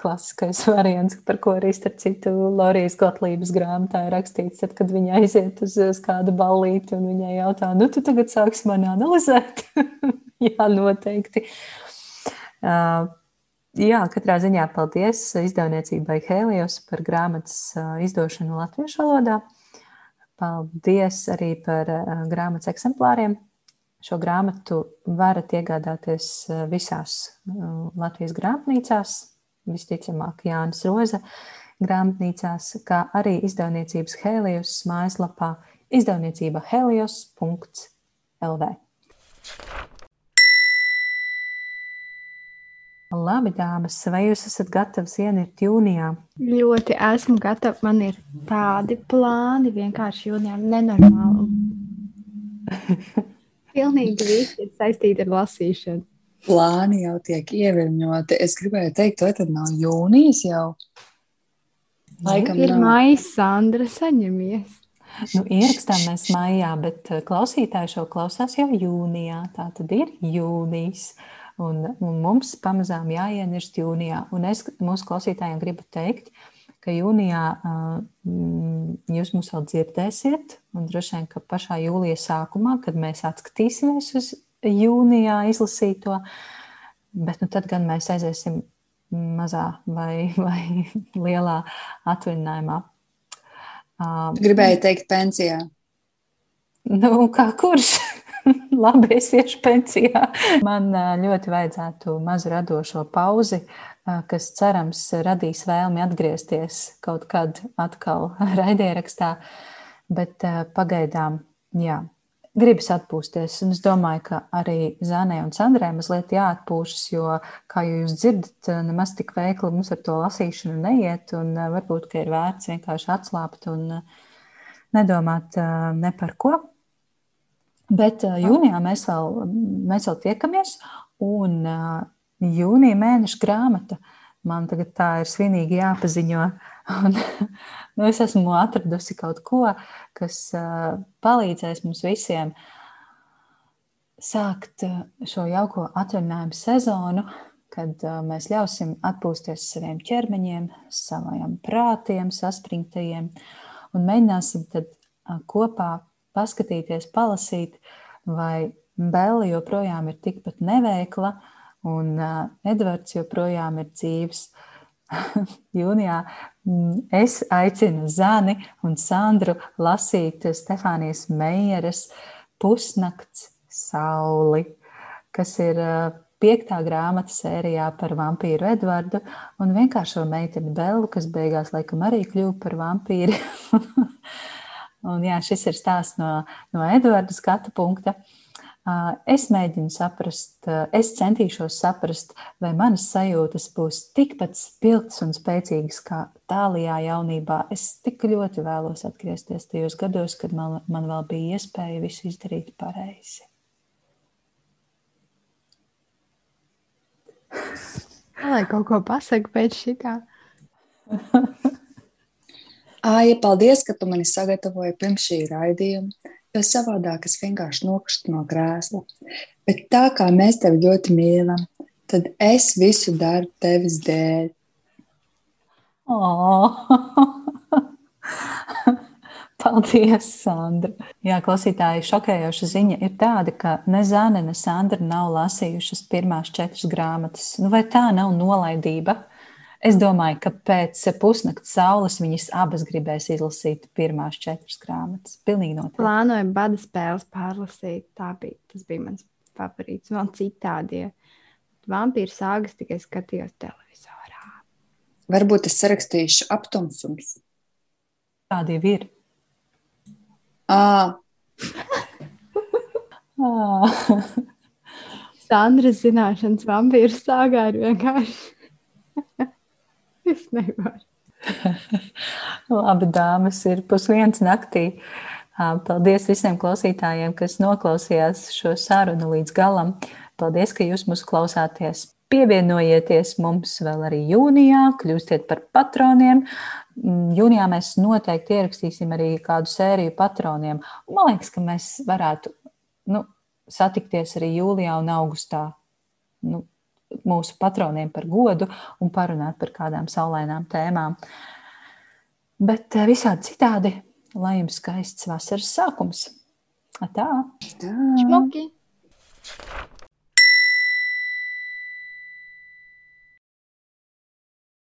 klasiskais variants, par ko arī starp citu Lorijas Gotlības grāmatā ir rakstīts, tad, kad viņa aiziet uz, uz kādu ballīti un viņai jautā, nu tu tagad sāksi mani analizēt? jā, noteikti. Uh, Jā, katrā ziņā paldies izdevniecībai Helios par grāmatas izdošanu latviešu valodā. Paldies arī par grāmatas eksemplāriem. Šo grāmatu varat iegādāties visās Latvijas grāmatnīcās, visticamāk Jānis Roza grāmatnīcās, kā arī izdevniecības Helios mājaslapā izdevniecība helios.lv. Labi, dāmas, vai jūs esat gatavs ienirt jūnijā? Ļoti esmu gatava. Man ir tādi plāni vienkārši jūnijā nenormāli. Pilnīgi viss ir saistīts ar lasīšanu. Plāni jau tiek ieviļņoti. Es gribēju teikt, vai tad nav jūnijas jau? Laikam ir maija, Sandra, saņemies. Nu, ierakstām mēs maijā, bet eh, klausītāji šo klausās jau jūnijā. Tā tad ir jūnijas. Un, un mums pamazām jāienirst jūnijā. Un es mūsu klausītājiem gribu teikt, ka jūnijā uh, jūs mūs vēl dzirdēsiet. Un droši vien, ka pašā jūlijā sākumā, kad mēs atskatīsimies uz jūnijā izlasīto, bet nu, tad gan mēs aiziesim mazā vai, vai lielā atvaļinājumā. Uh, Gribēju teikt, pensijā. Nu, kā kurš? labi, es iešu pensijā. Man ļoti vajadzētu mazu radošo pauzi, kas cerams radīs vēlmi atgriezties kaut kad atkal raidierakstā. Bet pagaidām, jā, gribas atpūsties. Un es domāju, ka arī Zanē un Sandrē mazliet jāatpūšas, jo, kā jūs dzirdat, nemaz tik veikli mums ar to lasīšanu neiet. Un varbūt, ka ir vērts vienkārši atslābt un nedomāt ne par ko. Bet uh, jūnijā mēs vēl, mēs vēl tiekamies, un uh, jūnija mēneša grāmata man tagad tā ir svinīgi jāpaziņo. Un, nu, es esmu atradusi kaut ko, kas uh, palīdzēs mums visiem sākt šo jauko atvaļinājumu sezonu, kad mēs ļausim atpūsties saviem ķermeņiem, saviem prātiem, saspringtajiem, un mēģināsim tad kopā paskatīties, palasīt, vai Bela joprojām ir tikpat neveikla, un Edvards joprojām ir dzīves. Jūnijā es aicinu Zani un Sandru lasīt Stefānijas Meijeras pusnakts sauli, kas ir piektā grāmata sērijā par vampīru Edvardu un vienkāršo meiteni Bellu, kas beigās laikam arī kļuva par vampīri. Un, jā, šis ir stāsts no, no Edvarda skatu punkta. Es mēģinu saprast, es centīšos saprast, vai manas sajūtas būs tikpat spilgtas un spēcīgas kā tālajā jaunībā. Es tik ļoti vēlos atgriezties tajos gados, kad man, man vēl bija iespēja visu izdarīt pareizi. Lai kaut ko pasakā pēc šitā. Aija, paldies, ka tu mani sagatavoji pirms šī raidījuma, jo savādāk es vienkārši nokristu no krēsla. Bet tā kā mēs tevi ļoti mīlam, tad es visu daru tevis dēļ. Oh. Paldies, Sandra. Jā, klausītāji, šokējoša ziņa ir tāda, ka ne Zana, ne Sandra nav lasījušas pirmās četras grāmatas. Nu, vai tā nav nolaidība? Es domāju, ka pēc pusnakts saules viņas abas gribēs izlasīt pirmās četras grāmatas. Pilnīgi noteikti. Plānoju bada spēles pārlasīt. Tā bija, tas bija mans favorīts. Vēl citādi. Vampīru sāgas tikai skatījos televizorā. Varbūt es sarakstīšu aptumsums. Tādi jau ir. À. Sandras zināšanas vampīru sāgā ir vienkārši. Es nevaru. Labi, dāmas, ir pusdienas naktī. Paldies visiem klausītājiem, kas noklausījās šo sarunu līdz galam. Paldies, ka jūs mūs klausāties. Pievienojieties mums vēl arī jūnijā, kļūstiet par patroniem. Mm, jūnijā mēs noteikti ierakstīsim arī kādu sēriju patroniem. Man liekas, ka mēs varētu nu, satikties arī jūlijā un augustā. Nu, mūsu patroniem par godu un parunāt par kādām saulainām tēmām. Bet eh, visādi citādi, lai jums skaists vasaras sākums. Tā! Čmoki!